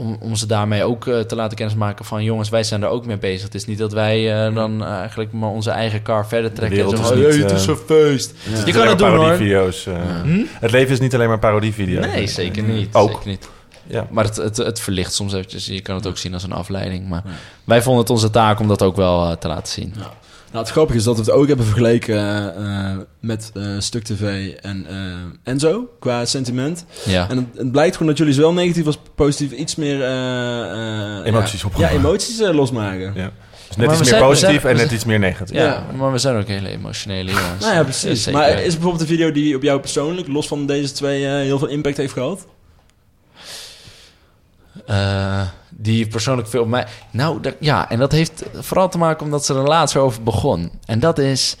om, om ze daarmee ook eh, te laten kennismaken van jongens, wij zijn er ook mee bezig. Het is niet dat wij eh, dan eh, eigenlijk maar onze eigen car verder trekken. en zo, niet, het is een feest. Ja. Je kan het doen hoor. parodievideo's. eh. Hm? Het leven is niet alleen maar parodievideo's. Nee, zeker niet. Ook. Zeker niet. Ja. Maar het, het, het verlicht soms eventjes. Je kan het ook zien als een afleiding. Maar wij vonden het onze taak om dat ook wel te laten zien. Nou, het grappige is dat we het ook hebben vergeleken eh, eh, met eh, Stuk TV en eh, Enzo qua sentiment. Ja. En het, het blijkt gewoon dat jullie zowel negatief als positief iets meer... eh, eh, Emoties ja. Ja, emoties losmaken. Ja. Dus net iets meer zijn- positief en net iets meer negatief. Ja, Ja. maar we zijn ook hele emotionele jongens. Nou ja, precies. Maar is bijvoorbeeld een video die op jou persoonlijk, los van deze twee, eh, heel veel impact heeft gehad? Eh, die persoonlijk veel op mij... Nou, dat- ja, en dat heeft vooral te maken omdat ze er laatst over begon. En dat is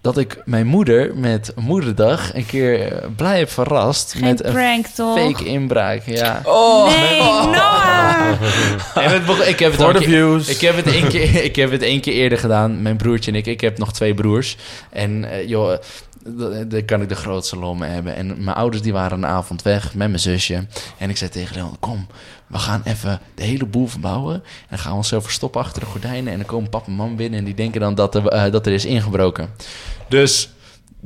dat ik mijn moeder met Moederdag een keer eh, blij heb verrast... Geen met een toch? fake inbraak, ja. nee, Noah! En het begon- ik heb het keer- views. Ik heb, het één keer, ik heb het één keer eerder gedaan. Mijn broertje en ik. Ik heb nog twee broers. En eh, joh, d- daar kan ik de grootste lol mee hebben. En mijn ouders die waren een avond weg met mijn zusje. En ik zei tegen Leon, kom, we gaan even de hele boel verbouwen. En dan gaan we onszelf verstoppen achter de gordijnen. En dan komen papa en mam binnen en die denken dan dat er, eh, dat er is ingebroken. Dus...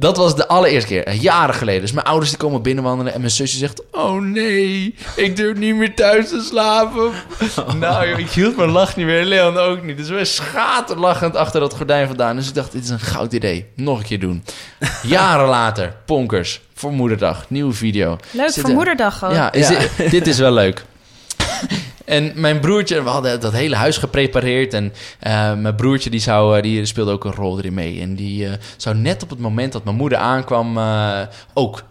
Dat was de allereerste keer, eh, jaren geleden. Dus mijn ouders die komen binnenwandelen en mijn zusje zegt... Oh nee, ik durf niet meer thuis te slapen. nou joh, ik hield mijn lach niet meer, Leon ook niet. Dus we schaterlachend achter dat gordijn vandaan. Dus ik dacht, dit is een goud idee. Nog een keer doen. Jaren later, Ponkers, voor moederdag, nieuwe video. Leuk, Zit voor er- moederdag ook. Ja, is Dit, dit is wel leuk. En mijn broertje, we hadden dat hele huis geprepareerd. En eh, mijn broertje die zou, eh, die speelde ook een rol erin mee. En die eh, zou net op het moment dat mijn moeder aankwam ook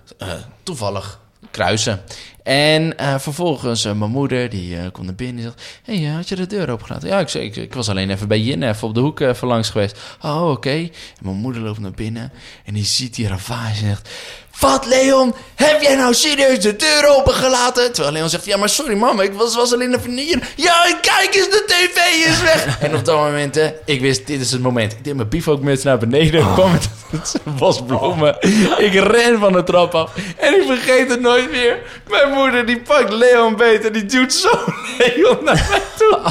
toevallig kruisen. En vervolgens eh, mijn moeder, die komt naar binnen en zegt... Hé, hey, had je de deur opengelaten? Ja, ik, ik was alleen even bij Jin, even op de hoek even langs geweest. Oh, oké. En mijn moeder loopt naar binnen en die ziet die ravage en zegt... Wat, Leon? Heb jij nou serieus de deur opengelaten? Terwijl Leon zegt, ja, maar sorry mama, ik was, was alleen even hier. Ja, kijk eens, de tv is weg. en op dat moment, hè, ik wist, dit is het moment. Ik deed mijn bivakmuts naar beneden, ik kwam met het bos bloemen. Ik ren van de trap af en ik vergeet het nooit meer. Mijn moeder, die pakt Leon beet en die doet zo Leon naar mij toe.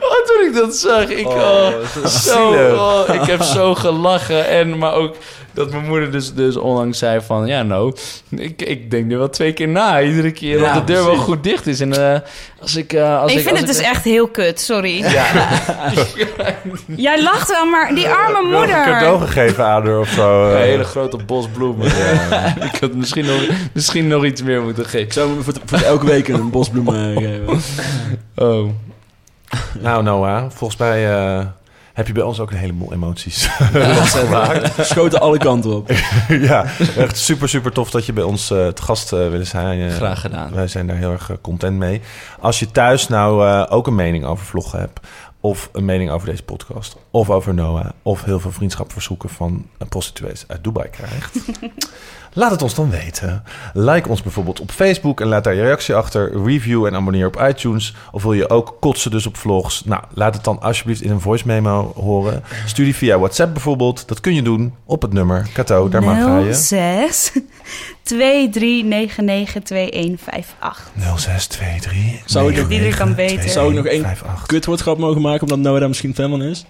Oh, toen ik dat zag, ik, oh, wat zo, oh, ik heb zo gelachen en, maar ook... dat mijn moeder dus, dus onlangs zei van... Ja, nou, ik, ik denk nu wel twee keer na. Iedere keer Ja, dat de deur wel goed dicht is. En eh, als ik... eh, als ik ik, vind als het ik dus echt heel kut, sorry. Ja. Jij lacht wel, maar die arme Wel een cadeau moeder. gegeven aan haar of zo. Een eh. hele grote bos bloemen. ik had misschien nog, misschien nog iets meer moeten geven. Ik zou voor, voor elke week een bosbloem eh, geven. Oh. Nou, Noah, volgens mij eh, heb je bij ons ook een heleboel emoties losgemaakt. Schoten alle kanten op. ja, echt super, super tof dat je bij ons eh te gast eh, willen zijn. Eh, Graag gedaan. Wij zijn daar heel erg eh, content mee. Als je thuis nou eh, ook een mening over vloggen hebt... of een mening over deze podcast... of over Noah... of heel veel vriendschapverzoeken van een prostituees uit Dubai krijgt... Laat het ons dan weten. Like ons bijvoorbeeld op Facebook en laat daar je reactie achter. Review en abonneer op iTunes. Of wil je ook kotsen dus op vlogs? Nou, laat het dan alsjeblieft in een voice memo horen. Stuur die via WhatsApp bijvoorbeeld. Dat kun je doen op het nummer. Kato, daar mag ga je. 06 2399 2158. 0623. Zou ik, iedereen kan weten. zou ik nog één kutwoordgrap mogen maken, omdat Noah daar misschien fan van is?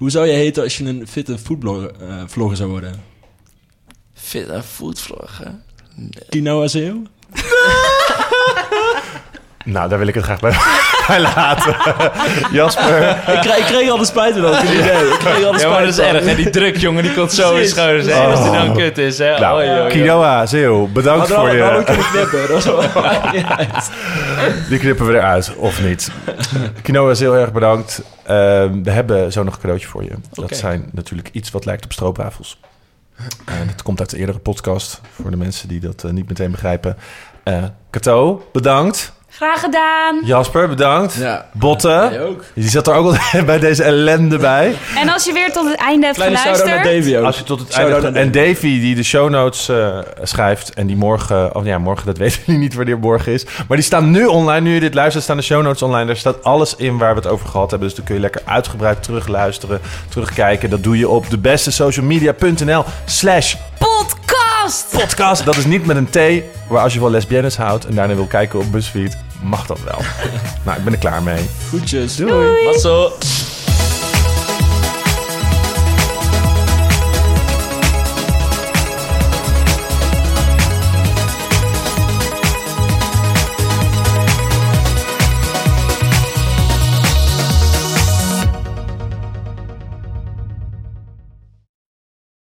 Hoe zou je heten als je een fitte foodblogger eh, vlogger zou worden? Fit en foodvloggen. Quinoa Zeeuw? Nou, daar wil ik het graag bij, bij laten. Jasper. Ik kreeg, ik kreeg al de spijt van dat ik kreeg al de Ja, maar dat is spijt erg. hè. Die druk, jongen, die komt zo in schouders. Hè? Als die dan Oh. kut is, hè. Nou, Oei, oei, oei. Quinoa, Zeeuw, bedankt Maar voor dan, dan je... moet het knippen. Dat is. Die knippen we eruit, of niet. Quinoa is heel erg bedankt. Ehm, we hebben zo nog een cadeautje voor je. Dat zijn natuurlijk iets wat lijkt op stroopwafels. Uh, dat komt uit de eerdere podcast, voor de mensen die dat eh, niet meteen begrijpen. Eh Kato, bedankt. Graag gedaan. Jasper, bedankt. Ja. Botte, Jij ook. die zat er ook al bij deze ellende bij. En als je weer tot het einde hebt Kleine shout-out naar geluisterd... Davy ook. Als je tot het einde... naar En Davy, die de show notes eh, schrijft... en die morgen... Of ja, morgen, dat weten jullie niet wanneer morgen is. Maar die staan nu online. Nu je dit luistert, staan de show notes online. Daar staat alles in waar we het over gehad hebben. Dus dan kun je lekker uitgebreid terugluisteren, terugkijken. Dat doe je op debestesocialmedia.nl slash Podcast! Podcast. Dat is niet met een T, maar als je van lesbiennes houdt... en daarna wil kijken op BuzzFeed, mag dat wel. nou, ik ben er klaar mee. Groetjes. Doei. Wat zo.